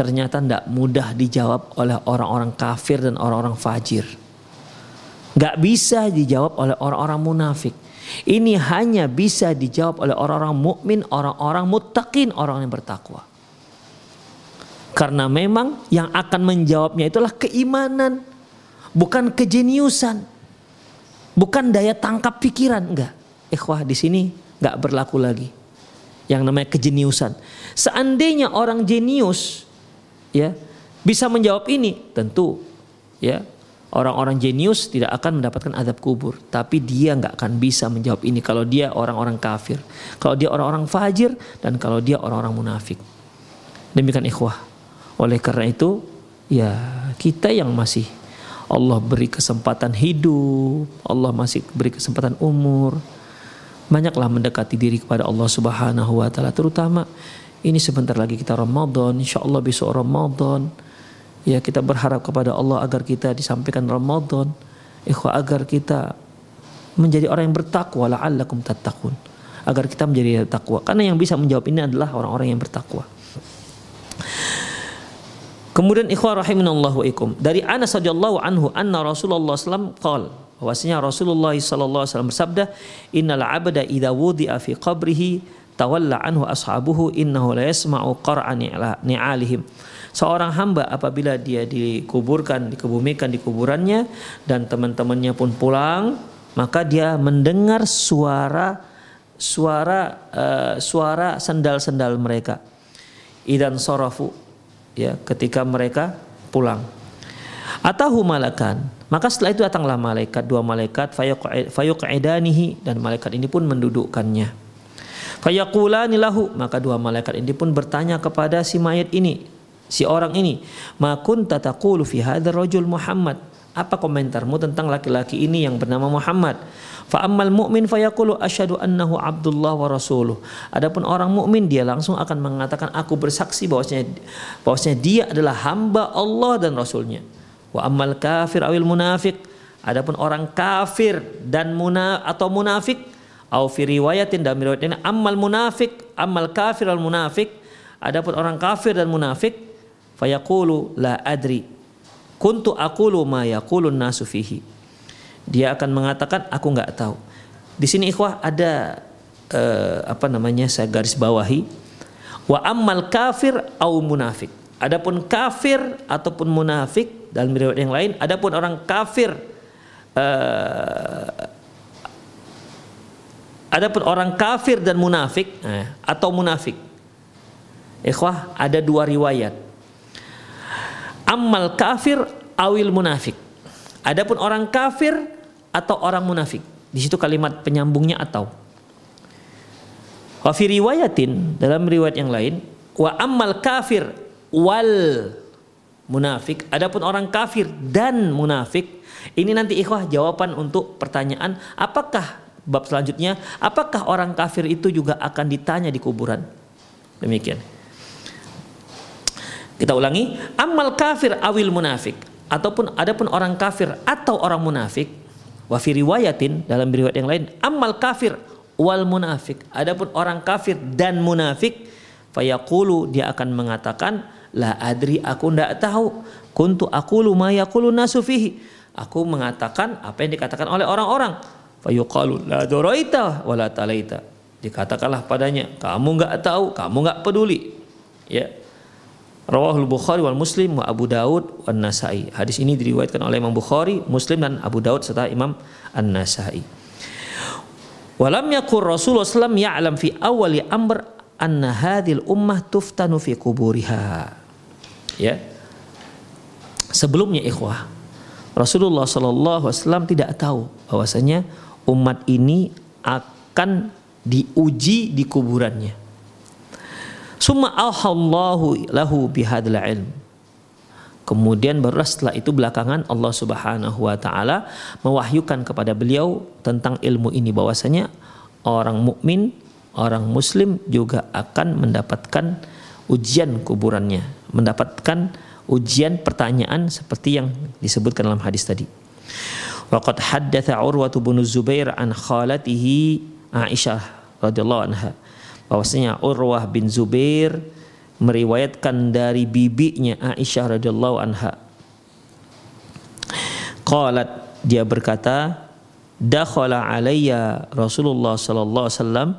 Speaker 2: ternyata tidak mudah dijawab oleh orang-orang kafir dan orang-orang fajir. Gak bisa dijawab oleh orang-orang munafik. Ini hanya bisa dijawab oleh orang-orang mukmin, orang-orang muttaqin, orang yang bertakwa. Karena memang yang akan menjawabnya itulah keimanan, bukan kejeniusan. Bukan daya tangkap pikiran, enggak. Ikhwah di sini enggak berlaku lagi. Yang namanya kejeniusan. Seandainya orang jenius ya bisa menjawab ini, tentu ya orang-orang jenius tidak akan mendapatkan azab kubur, tapi dia nggak akan bisa menjawab ini kalau dia orang-orang kafir, kalau dia orang-orang fajir dan kalau dia orang-orang munafik. Demikian ikhwah. Oleh karena itu, ya kita yang masih Allah beri kesempatan hidup, Allah masih beri kesempatan umur. Banyaklah mendekati diri kepada Allah Subhanahu wa taala terutama ini sebentar lagi kita Ramadan, insya Allah besok Ramadan. Ya kita berharap kepada Allah agar kita disampaikan Ramadan, ikhwah agar kita menjadi orang yang bertakwa la'allakum tattaqun. Agar kita menjadi takwa. Karena yang bisa menjawab ini adalah orang-orang yang bertakwa. Kemudian ikhwah rahimanallah wa ikum. Dari Anas radhiyallahu anhu anna Rasulullah sallam qal bahwasanya Rasulullah sallallahu alaihi bersabda innal abda idza wudi'a fi qabrihi tawalla anhu ashabuhu innahu la yasma'u qar'a ni'alihim. Seorang hamba apabila dia dikuburkan, dikebumikan di kuburannya dan teman-temannya pun pulang, maka dia mendengar suara suara uh, suara sendal-sendal mereka. Idan sorofu ya ketika mereka pulang. Atahu malakan. Maka setelah itu datanglah malaikat dua malaikat fayuqidanihi dan malaikat ini pun mendudukkannya. Fayaqulani lahu maka dua malaikat ini pun bertanya kepada si mayat ini, si orang ini, "Ma kunta taqulu fi hadzal rajul Muhammad?" Apa komentarmu tentang laki-laki ini yang bernama Muhammad? Fa ammal mu'min fayaqulu asyhadu annahu Abdullah wa rasuluh. Adapun orang mukmin dia langsung akan mengatakan aku bersaksi bahwasanya bahwasanya dia adalah hamba Allah dan rasulnya. Wa ammal kafir awil munafik. Adapun orang kafir dan muna atau munafik au fi riwayatin dan riwayat ini ammal munafik ammal kafir al munafik. Adapun orang kafir dan munafik fayaqulu la adri kuntu aqulu ma yaqulun nasu fihi dia akan mengatakan aku nggak tahu. Di sini ikhwah ada uh, apa namanya saya garis bawahi wa ammal kafir au munafik. Adapun kafir ataupun munafik dalam riwayat yang lain, adapun orang kafir uh, adapun orang kafir dan munafik eh, atau munafik. Ikhwah ada dua riwayat. Ammal kafir awil munafik. Adapun orang kafir atau orang munafik. Di situ kalimat penyambungnya atau. Wa fi riwayatin dalam riwayat yang lain wa ammal kafir wal munafik. Adapun orang kafir dan munafik ini nanti ikhwah jawaban untuk pertanyaan apakah bab selanjutnya apakah orang kafir itu juga akan ditanya di kuburan. Demikian. Kita ulangi, amal kafir awil munafik ataupun adapun orang kafir atau orang munafik wa fi riwayatin dalam riwayat yang lain amal kafir wal munafik. Adapun orang kafir dan munafik fayaqulu dia akan mengatakan la adri aku ndak tahu. Kuntu aqulu ma yaqulu nasu fihi. Aku mengatakan apa yang dikatakan oleh orang-orang. Fayuqalu la daraita wala talaita. Dikatakanlah padanya kamu nggak tahu kamu nggak peduli. Ya Rawahul Bukhari wal Muslim wa Abu Daud wa Nasai. Hadis ini diriwayatkan oleh Imam Bukhari, Muslim dan Abu Daud serta Imam An-Nasai. Walam yakur Rasulullah SAW ya'lam fi awali amr anna hadhil ummah tuftanu fi kuburiha. Ya. Sebelumnya ikhwah, Rasulullah SAW tidak tahu bahwasanya umat ini akan diuji di kuburannya. Summa alhallahu lahu bihadal ilm. Kemudian barulah setelah itu belakangan Allah Subhanahu wa taala mewahyukan kepada beliau tentang ilmu ini bahwasanya orang mukmin, orang muslim juga akan mendapatkan ujian kuburannya, mendapatkan ujian pertanyaan seperti yang disebutkan dalam hadis tadi. Waqad haddatha Urwah bin Zubair an khalatihi Aisyah radhiyallahu anha bahwasanya Urwah bin Zubair meriwayatkan dari bibinya Aisyah radhiyallahu anha. Qalat dia berkata, "Dakhala alayya Rasulullah sallallahu alaihi wasallam."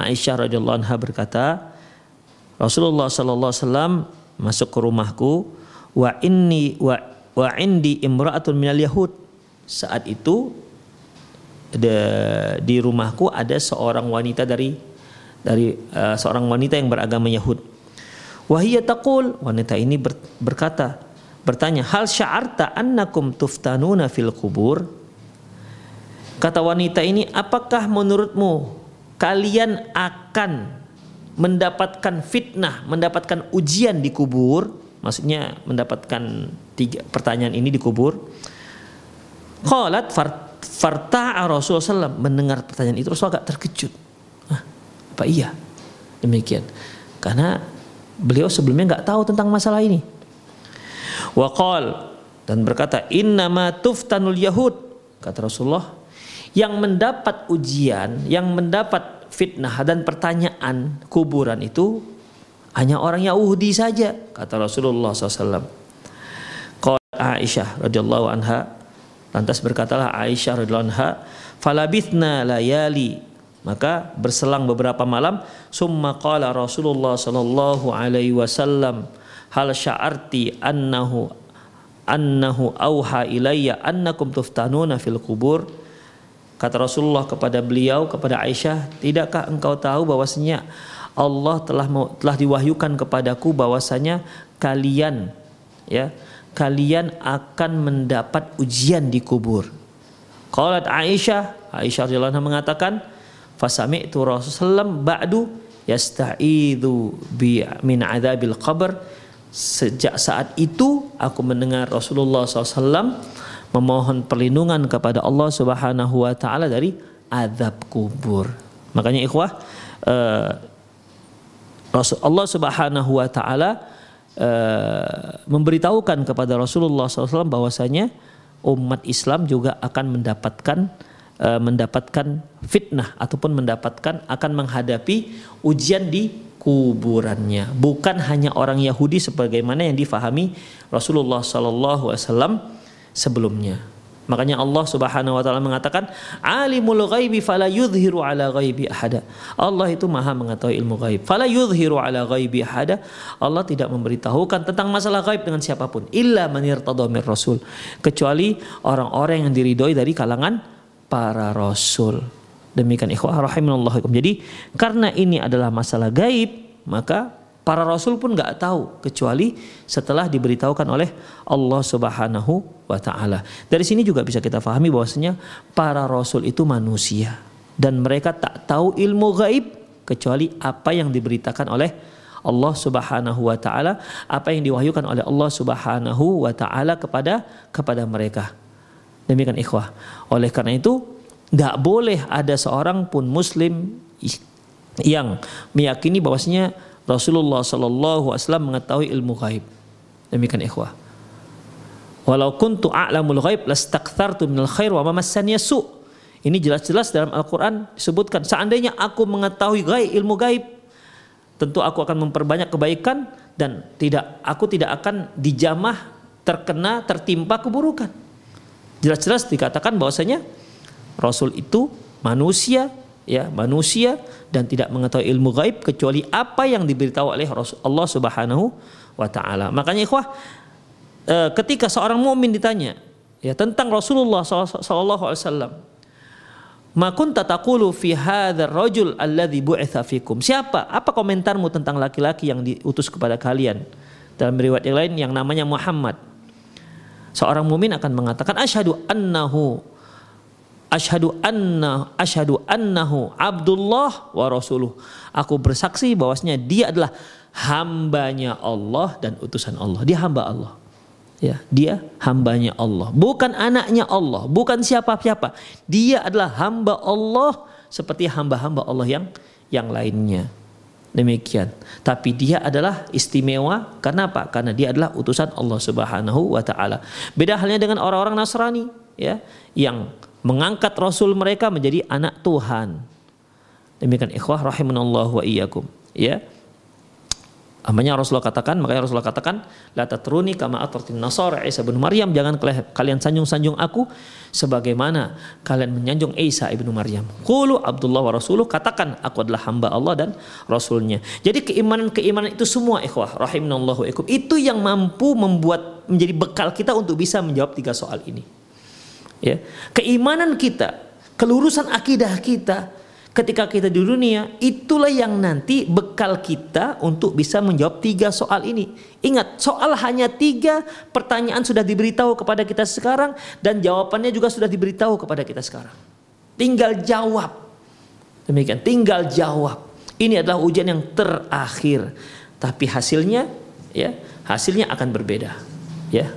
Speaker 2: Aisyah radhiyallahu anha berkata, Rasulullah sallallahu alaihi wasallam masuk ke rumahku wa inni wa wa indi imra'atun minal yahud. Saat itu di rumahku ada seorang wanita dari dari uh, seorang wanita yang beragama Yahud. Wahiyya taqul wanita ini ber, berkata bertanya hal sya'arta annakum tuftanuna fil kubur kata wanita ini apakah menurutmu kalian akan mendapatkan fitnah mendapatkan ujian di kubur? Maksudnya mendapatkan tiga pertanyaan ini di kubur. Qalat farta'a Rasulullah SAW mendengar pertanyaan itu Rasul agak terkejut apa iya. Demikian. Karena beliau sebelumnya nggak tahu tentang masalah ini. Waqal dan berkata innama tuftanul yahud kata Rasulullah yang mendapat ujian, yang mendapat fitnah dan pertanyaan kuburan itu hanya orang Yahudi saja kata Rasulullah SAW. Qala Aisyah radhiyallahu anha lantas berkatalah Aisyah radhiyallahu anha falabithna layali maka berselang beberapa malam summa qala Rasulullah sallallahu alaihi wasallam hal sya'arti annahu annahu auha ilayya annakum tuftanuna fil kubur kata Rasulullah kepada beliau kepada Aisyah tidakkah engkau tahu bahwasanya Allah telah telah diwahyukan kepadaku bahwasanya kalian ya kalian akan mendapat ujian di kubur? Qalat Aisyah Aisyah radhiyallahu mengatakan fasami'tu Rasulullah ba'du yasta'idhu bi min adzabil qabr Sejak saat itu aku mendengar Rasulullah SAW memohon perlindungan kepada Allah Subhanahu wa taala dari azab kubur. Makanya ikhwah uh, Allah Subhanahu wa taala uh, memberitahukan kepada Rasulullah SAW bahwasanya umat Islam juga akan mendapatkan uh, mendapatkan fitnah ataupun mendapatkan akan menghadapi ujian di kuburannya. Bukan hanya orang Yahudi sebagaimana yang difahami Rasulullah Sallallahu Alaihi Wasallam sebelumnya. Makanya Allah Subhanahu wa taala mengatakan alimul ghaibi fala yudhiru ala ghaibi ahada. Allah itu maha mengetahui ilmu gaib fala yudhiru ala ghaibi ahada. Allah tidak memberitahukan tentang masalah gaib dengan siapa pun illa man min rasul. Kecuali orang-orang yang diridhoi dari kalangan para rasul Demikian ikhwah rahimahullahikum. Jadi karena ini adalah masalah gaib, maka para rasul pun nggak tahu kecuali setelah diberitahukan oleh Allah Subhanahu wa taala. Dari sini juga bisa kita pahami bahwasanya para rasul itu manusia dan mereka tak tahu ilmu gaib kecuali apa yang diberitakan oleh Allah Subhanahu wa taala, apa yang diwahyukan oleh Allah Subhanahu wa taala kepada kepada mereka. Demikian ikhwah. Oleh karena itu tidak boleh ada seorang pun muslim yang meyakini bahwasanya Rasulullah Shallallahu Alaihi Wasallam mengetahui ilmu gaib. Demikian ikhwah. Walau kuntu a'lamul ghaib lastakthartu minal khair wa mamassani su. Ini jelas-jelas dalam Al-Qur'an disebutkan seandainya aku mengetahui gaib ilmu gaib tentu aku akan memperbanyak kebaikan dan tidak aku tidak akan dijamah terkena tertimpa keburukan. Jelas-jelas dikatakan bahwasanya Rasul itu manusia ya manusia dan tidak mengetahui ilmu gaib kecuali apa yang diberitahu oleh Allah Subhanahu wa taala. Makanya ikhwah e, ketika seorang mukmin ditanya ya tentang Rasulullah sallallahu alaihi wasallam Ma kunta taqulu fi hadzal rajul alladhi bu'itha fikum. Siapa? Apa komentarmu tentang laki-laki yang diutus kepada kalian? Dalam riwayat yang lain yang namanya Muhammad. Seorang mumin akan mengatakan asyhadu annahu Ashadu anna ashadu annahu Abdullah wa rasuluh. Aku bersaksi bahwasanya dia adalah hambanya Allah dan utusan Allah. Dia hamba Allah. Ya, dia hambanya Allah, bukan anaknya Allah, bukan siapa-siapa. Dia adalah hamba Allah seperti hamba-hamba Allah yang yang lainnya. Demikian. Tapi dia adalah istimewa karena apa? Karena dia adalah utusan Allah Subhanahu wa taala. Beda halnya dengan orang-orang Nasrani ya, yang mengangkat rasul mereka menjadi anak Tuhan. Demikian ikhwah rahimanallahu wa iyyakum. Ya. Amanya Rasulullah katakan, makanya Rasulullah katakan, la tatruni kama atratin nasara Isa bin Maryam, jangan kalian sanjung-sanjung aku sebagaimana kalian menyanjung Isa ibnu Maryam. Qulu Abdullah wa Rasuluh, katakan aku adalah hamba Allah dan Rasulnya. Jadi keimanan-keimanan itu semua ikhwah rahimanallahu wa itu yang mampu membuat menjadi bekal kita untuk bisa menjawab tiga soal ini. Ya. Keimanan kita kelurusan akidah kita ketika kita di dunia itulah yang nanti bekal kita untuk bisa menjawab tiga soal ini. Ingat soal hanya tiga pertanyaan sudah diberitahu kepada kita sekarang dan jawabannya juga sudah diberitahu kepada kita sekarang. Tinggal jawab. Demikian, tinggal jawab. Ini adalah ujian yang terakhir. Tapi hasilnya ya, hasilnya akan berbeda. Ya.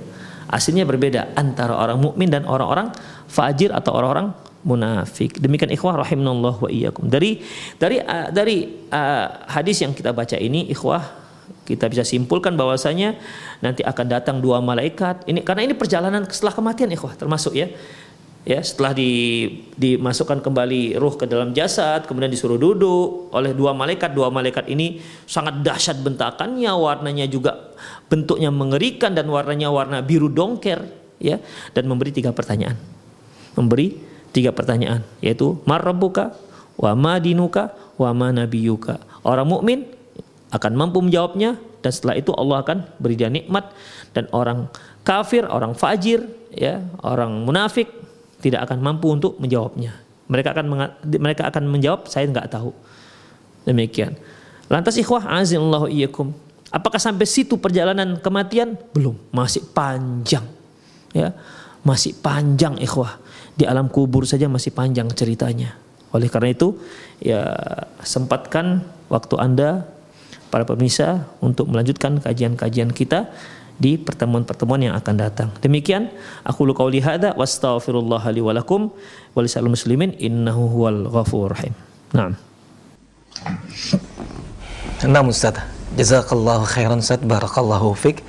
Speaker 2: Hasilnya berbeda antara orang mukmin dan orang-orang fajir atau orang-orang munafik. Demikian ikhwah rahimanallah wa iyyakum. Dari dari uh, dari uh, hadis yang kita baca ini ikhwah kita bisa simpulkan bahwasanya nanti akan datang dua malaikat. Ini karena ini perjalanan setelah kematian ikhwah termasuk ya. Ya, setelah di, dimasukkan kembali ruh ke dalam jasad, kemudian disuruh duduk oleh dua malaikat. Dua malaikat ini sangat dahsyat bentakannya, warnanya juga bentuknya mengerikan dan warnanya warna biru dongker, ya, dan memberi tiga pertanyaan. Memberi tiga pertanyaan yaitu marabbuka wa ma dinuka wa ma nabiyuka. Orang mukmin akan mampu menjawabnya dan setelah itu Allah akan beri dia nikmat dan orang kafir, orang fajir, ya, orang munafik tidak akan mampu untuk menjawabnya. Mereka akan mereka akan menjawab saya nggak tahu. Demikian. Lantas ikhwah azillahu iyyakum. Apakah sampai situ perjalanan kematian? Belum, masih panjang. Ya. Masih panjang ikhwah di alam kubur saja masih panjang ceritanya. Oleh karena itu, ya sempatkan waktu Anda para pemirsa untuk melanjutkan kajian-kajian kita di pertemuan-pertemuan yang akan datang. Demikian aku lu qauli hadza wastaghfirullah li wa lakum wa muslimin innahu huwal ghafurur rahim. Naam.
Speaker 1: Naam Ustaz. Jazakallahu khairan Ustaz, barakallahu fik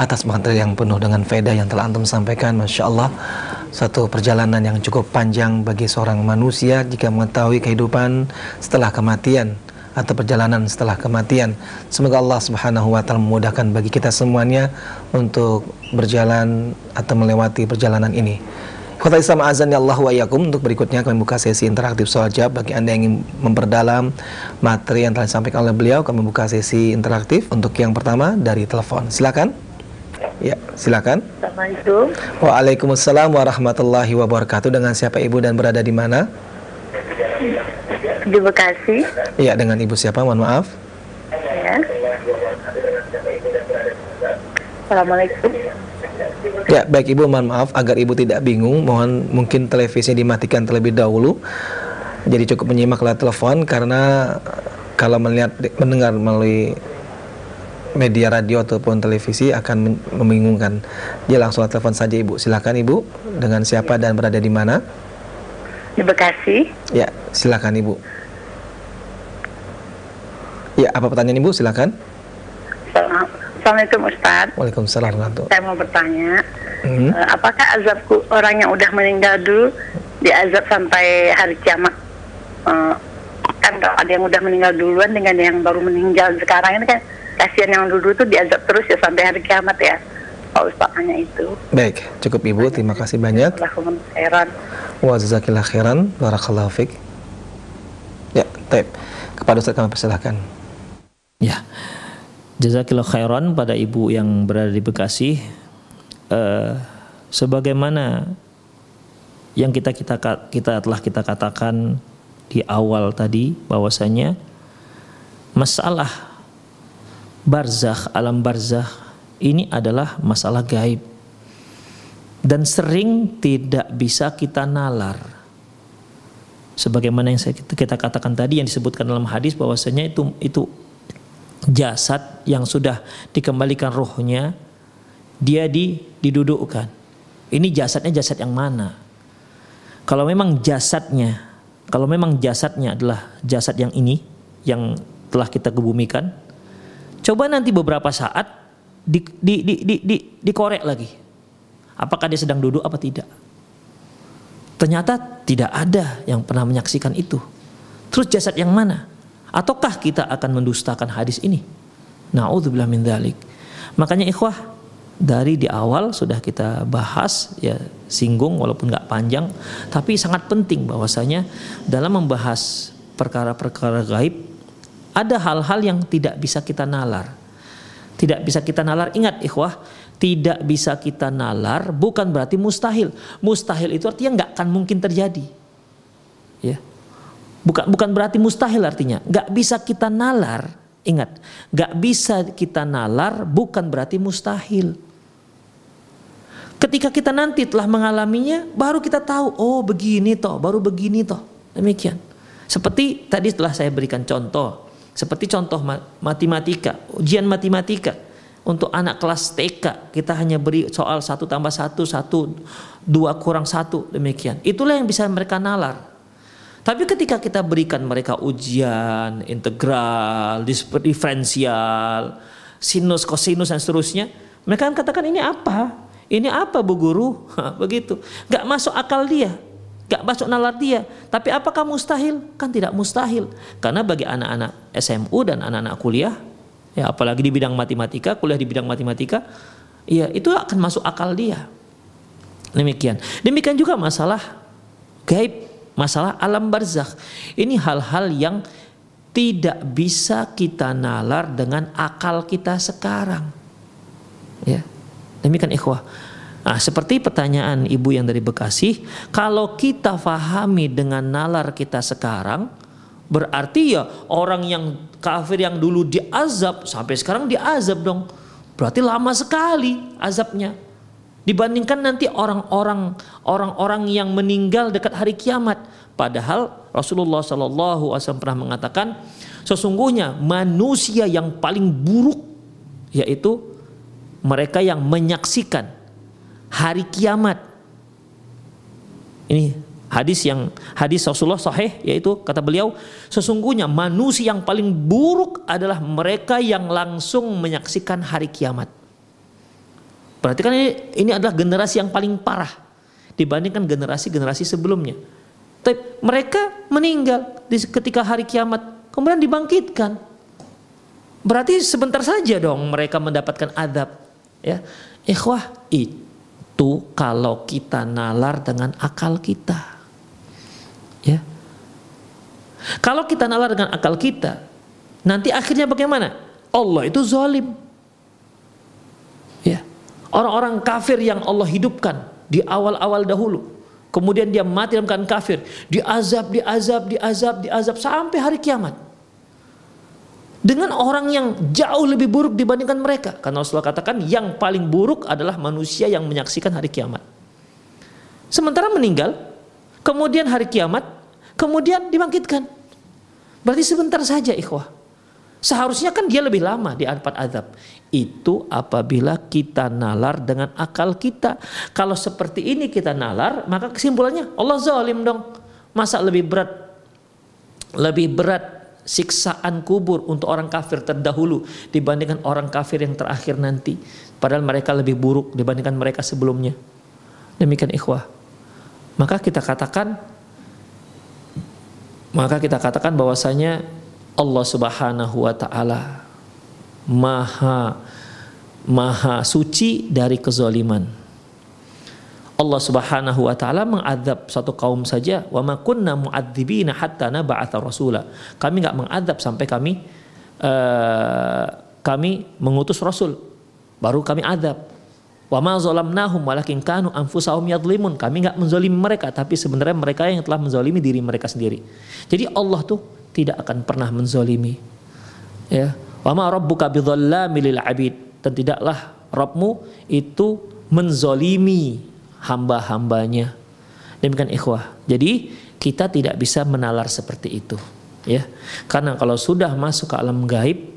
Speaker 1: atas materi yang penuh dengan faedah yang telah antum sampaikan. Masya Allah, satu perjalanan yang cukup panjang bagi seorang manusia jika mengetahui kehidupan setelah kematian atau perjalanan setelah kematian. Semoga Allah Subhanahu wa taala memudahkan bagi kita semuanya untuk berjalan atau melewati perjalanan ini. Kota Islam azan ya Allah wa yakum untuk berikutnya kami buka sesi interaktif soal jawab bagi Anda yang ingin memperdalam materi yang telah disampaikan oleh beliau kami buka sesi interaktif untuk yang pertama dari telepon. Silakan. Ya, silakan.
Speaker 3: Assalamualaikum.
Speaker 1: Waalaikumsalam warahmatullahi wabarakatuh. Dengan siapa Ibu dan berada di mana?
Speaker 3: Di Bekasi.
Speaker 1: Iya, dengan Ibu siapa? Mohon maaf.
Speaker 3: Ya. Assalamualaikum.
Speaker 1: Ya, baik Ibu, mohon maaf agar Ibu tidak bingung, mohon mungkin televisinya dimatikan terlebih dahulu. Jadi cukup menyimak lewat telepon karena kalau melihat mendengar melalui media radio ataupun televisi akan membingungkan. Dia langsung telepon saja Ibu. Silakan Ibu dengan siapa dan berada di mana?
Speaker 3: Di Bekasi.
Speaker 1: Ya, silakan Ibu. Ya, apa pertanyaan Ibu? Silakan.
Speaker 3: Assalamualaikum Ustaz.
Speaker 1: Waalaikumsalam
Speaker 3: Saya mau bertanya, hmm. apakah azabku orang yang udah meninggal dulu diazab sampai hari kiamat? Uh, kan kalau ada yang udah meninggal duluan dengan yang baru meninggal sekarang ini kan kasihan yang dulu itu diazab terus ya sampai hari kiamat ya. Pak Ustaz hanya itu.
Speaker 1: Baik, cukup Ibu. Terima kasih banyak.
Speaker 3: khairan.
Speaker 1: Wa jazakillah khairan. Barakallahu fiqh. Ya, taib. Kepada Ustaz kami persilahkan.
Speaker 2: Ya. Jazakillah khairan pada ibu yang berada di Bekasi. Uh, sebagaimana yang kita kita kita telah kita katakan di awal tadi bahwasanya masalah barzakh alam barzakh ini adalah masalah gaib dan sering tidak bisa kita nalar sebagaimana yang kita katakan tadi yang disebutkan dalam hadis bahwasanya itu itu jasad yang sudah dikembalikan rohnya dia di, didudukkan. Ini jasadnya jasad yang mana? Kalau memang jasadnya, kalau memang jasadnya adalah jasad yang ini yang telah kita kebumikan, coba nanti beberapa saat di, di, di, di, di, dikorek lagi. Apakah dia sedang duduk apa tidak? Ternyata tidak ada yang pernah menyaksikan itu. Terus jasad yang mana? Ataukah kita akan mendustakan hadis ini? Nauzubillah min dzalik. Makanya ikhwah dari di awal sudah kita bahas ya singgung walaupun nggak panjang tapi sangat penting bahwasanya dalam membahas perkara-perkara gaib ada hal-hal yang tidak bisa kita nalar. Tidak bisa kita nalar. Ingat ikhwah, tidak bisa kita nalar bukan berarti mustahil. Mustahil itu artinya nggak akan mungkin terjadi. Ya. Bukan bukan berarti mustahil artinya. Gak bisa kita nalar. Ingat, gak bisa kita nalar bukan berarti mustahil. Ketika kita nanti telah mengalaminya, baru kita tahu, oh begini toh, baru begini toh. Demikian. Seperti tadi telah saya berikan contoh. Seperti contoh matematika, ujian matematika. Untuk anak kelas TK kita hanya beri soal satu tambah satu satu dua kurang satu demikian. Itulah yang bisa mereka nalar. Tapi ketika kita berikan mereka ujian integral diferensial sinus kosinus dan seterusnya mereka akan katakan ini apa? Ini apa bu guru? Begitu. Nggak masuk akal dia nggak masuk nalar dia. Tapi apakah mustahil? Kan tidak mustahil. Karena bagi anak-anak SMU dan anak-anak kuliah ya apalagi di bidang matematika kuliah di bidang matematika ya itu akan masuk akal dia. Demikian. Demikian juga masalah gaib masalah alam barzakh. Ini hal-hal yang tidak bisa kita nalar dengan akal kita sekarang. Ya. Demikian ikhwah Nah, seperti pertanyaan ibu yang dari Bekasi, kalau kita fahami dengan nalar kita sekarang, Berarti ya orang yang kafir yang dulu diazab sampai sekarang diazab dong. Berarti lama sekali azabnya. Dibandingkan nanti orang-orang orang-orang yang meninggal dekat hari kiamat. Padahal Rasulullah Shallallahu Alaihi Wasallam pernah mengatakan sesungguhnya manusia yang paling buruk yaitu mereka yang menyaksikan hari kiamat. Ini Hadis yang hadis Rasulullah sahih yaitu kata beliau sesungguhnya manusia yang paling buruk adalah mereka yang langsung menyaksikan hari kiamat. Berarti kan ini, ini adalah generasi yang paling parah dibandingkan generasi-generasi sebelumnya. Tapi mereka meninggal di ketika hari kiamat kemudian dibangkitkan. Berarti sebentar saja dong mereka mendapatkan adab ya. Ikhwah itu kalau kita nalar dengan akal kita. Ya. Kalau kita nalar dengan akal kita, nanti akhirnya bagaimana? Allah itu zalim. Ya. Orang-orang kafir yang Allah hidupkan di awal-awal dahulu, kemudian dia mati dalam keadaan kafir, diazab, diazab, diazab, diazab sampai hari kiamat. Dengan orang yang jauh lebih buruk dibandingkan mereka. Karena Rasulullah katakan yang paling buruk adalah manusia yang menyaksikan hari kiamat. Sementara meninggal, kemudian hari kiamat, kemudian dibangkitkan. Berarti sebentar saja ikhwah. Seharusnya kan dia lebih lama di tempat azab. Itu apabila kita nalar dengan akal kita. Kalau seperti ini kita nalar, maka kesimpulannya Allah zalim dong. Masa lebih berat lebih berat siksaan kubur untuk orang kafir terdahulu dibandingkan orang kafir yang terakhir nanti. Padahal mereka lebih buruk dibandingkan mereka sebelumnya. Demikian ikhwah. Maka kita katakan maka kita katakan bahwasanya Allah Subhanahu wa taala maha maha suci dari kezaliman. Allah Subhanahu wa taala mengadab satu kaum saja wa ma kunna mu'adzibina hatta nab'atha rasula. Kami enggak mengadab sampai kami uh, kami mengutus rasul. Baru kami adab. Wa ma zalamnahum walakin kanu anfusahum yadlimun. Kami enggak menzalimi mereka, tapi sebenarnya mereka yang telah menzalimi diri mereka sendiri. Jadi Allah tuh tidak akan pernah menzalimi. Ya. Wa ma rabbuka bidzallami lil abid. Dan tidaklah Rabbmu itu menzalimi hamba-hambanya. Demikian ikhwah. Jadi kita tidak bisa menalar seperti itu. Ya. Karena kalau sudah masuk ke alam gaib,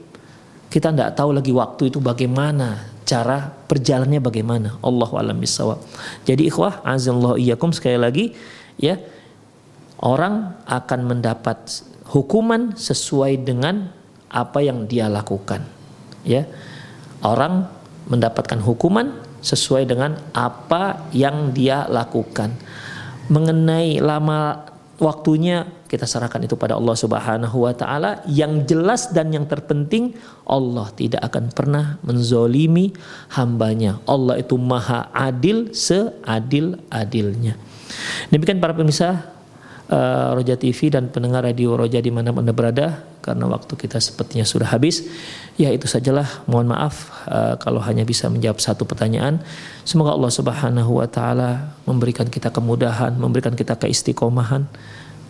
Speaker 2: kita tidak tahu lagi waktu itu bagaimana cara perjalannya bagaimana Allah alam bisawab jadi ikhwah azallahu iyyakum sekali lagi ya orang akan mendapat hukuman sesuai dengan apa yang dia lakukan ya orang mendapatkan hukuman sesuai dengan apa yang dia lakukan. Mengenai lama waktunya kita serahkan itu pada Allah Subhanahu wa taala. Yang jelas dan yang terpenting Allah tidak akan pernah menzolimi hambanya. Allah itu maha adil seadil-adilnya. Demikian para pemirsa uh, Roja TV dan pendengar radio Roja di mana anda berada karena waktu kita sepertinya sudah habis ya itu sajalah mohon maaf uh, kalau hanya bisa menjawab satu pertanyaan semoga Allah Subhanahu wa taala memberikan kita kemudahan memberikan kita keistiqomahan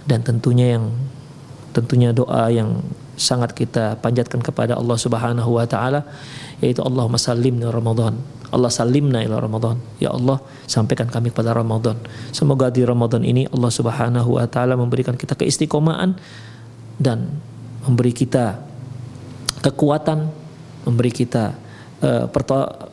Speaker 2: dan tentunya yang tentunya doa yang sangat kita panjatkan kepada Allah Subhanahu wa taala yaitu Allahumma sallimna Ramadan. Allah salimna ila Ramadan. Ya Allah, sampaikan kami pada Ramadan. Semoga di Ramadan ini Allah Subhanahu wa taala memberikan kita keistiqomahan dan memberi kita kekuatan, memberi kita uh,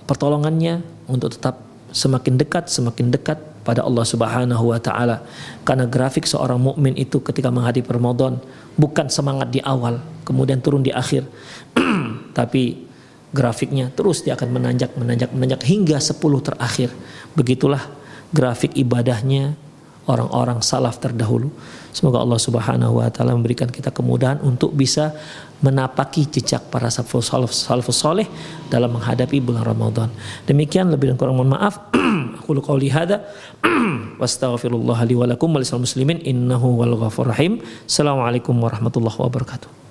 Speaker 2: pertolongannya untuk tetap semakin dekat, semakin dekat pada Allah Subhanahu wa taala. Karena grafik seorang mukmin itu ketika menghadapi Ramadan bukan semangat di awal, kemudian turun di akhir. Tapi grafiknya terus dia akan menanjak, menanjak, menanjak hingga 10 terakhir. Begitulah grafik ibadahnya orang-orang salaf terdahulu. Semoga Allah Subhanahu wa taala memberikan kita kemudahan untuk bisa menapaki jejak para salafus salih dalam menghadapi bulan Ramadan. Demikian lebih dan kurang mohon maaf. Aku qauli hada wastaghfirullah li wa lakum muslimin innahu wal ghafur rahim. Assalamualaikum warahmatullahi wabarakatuh.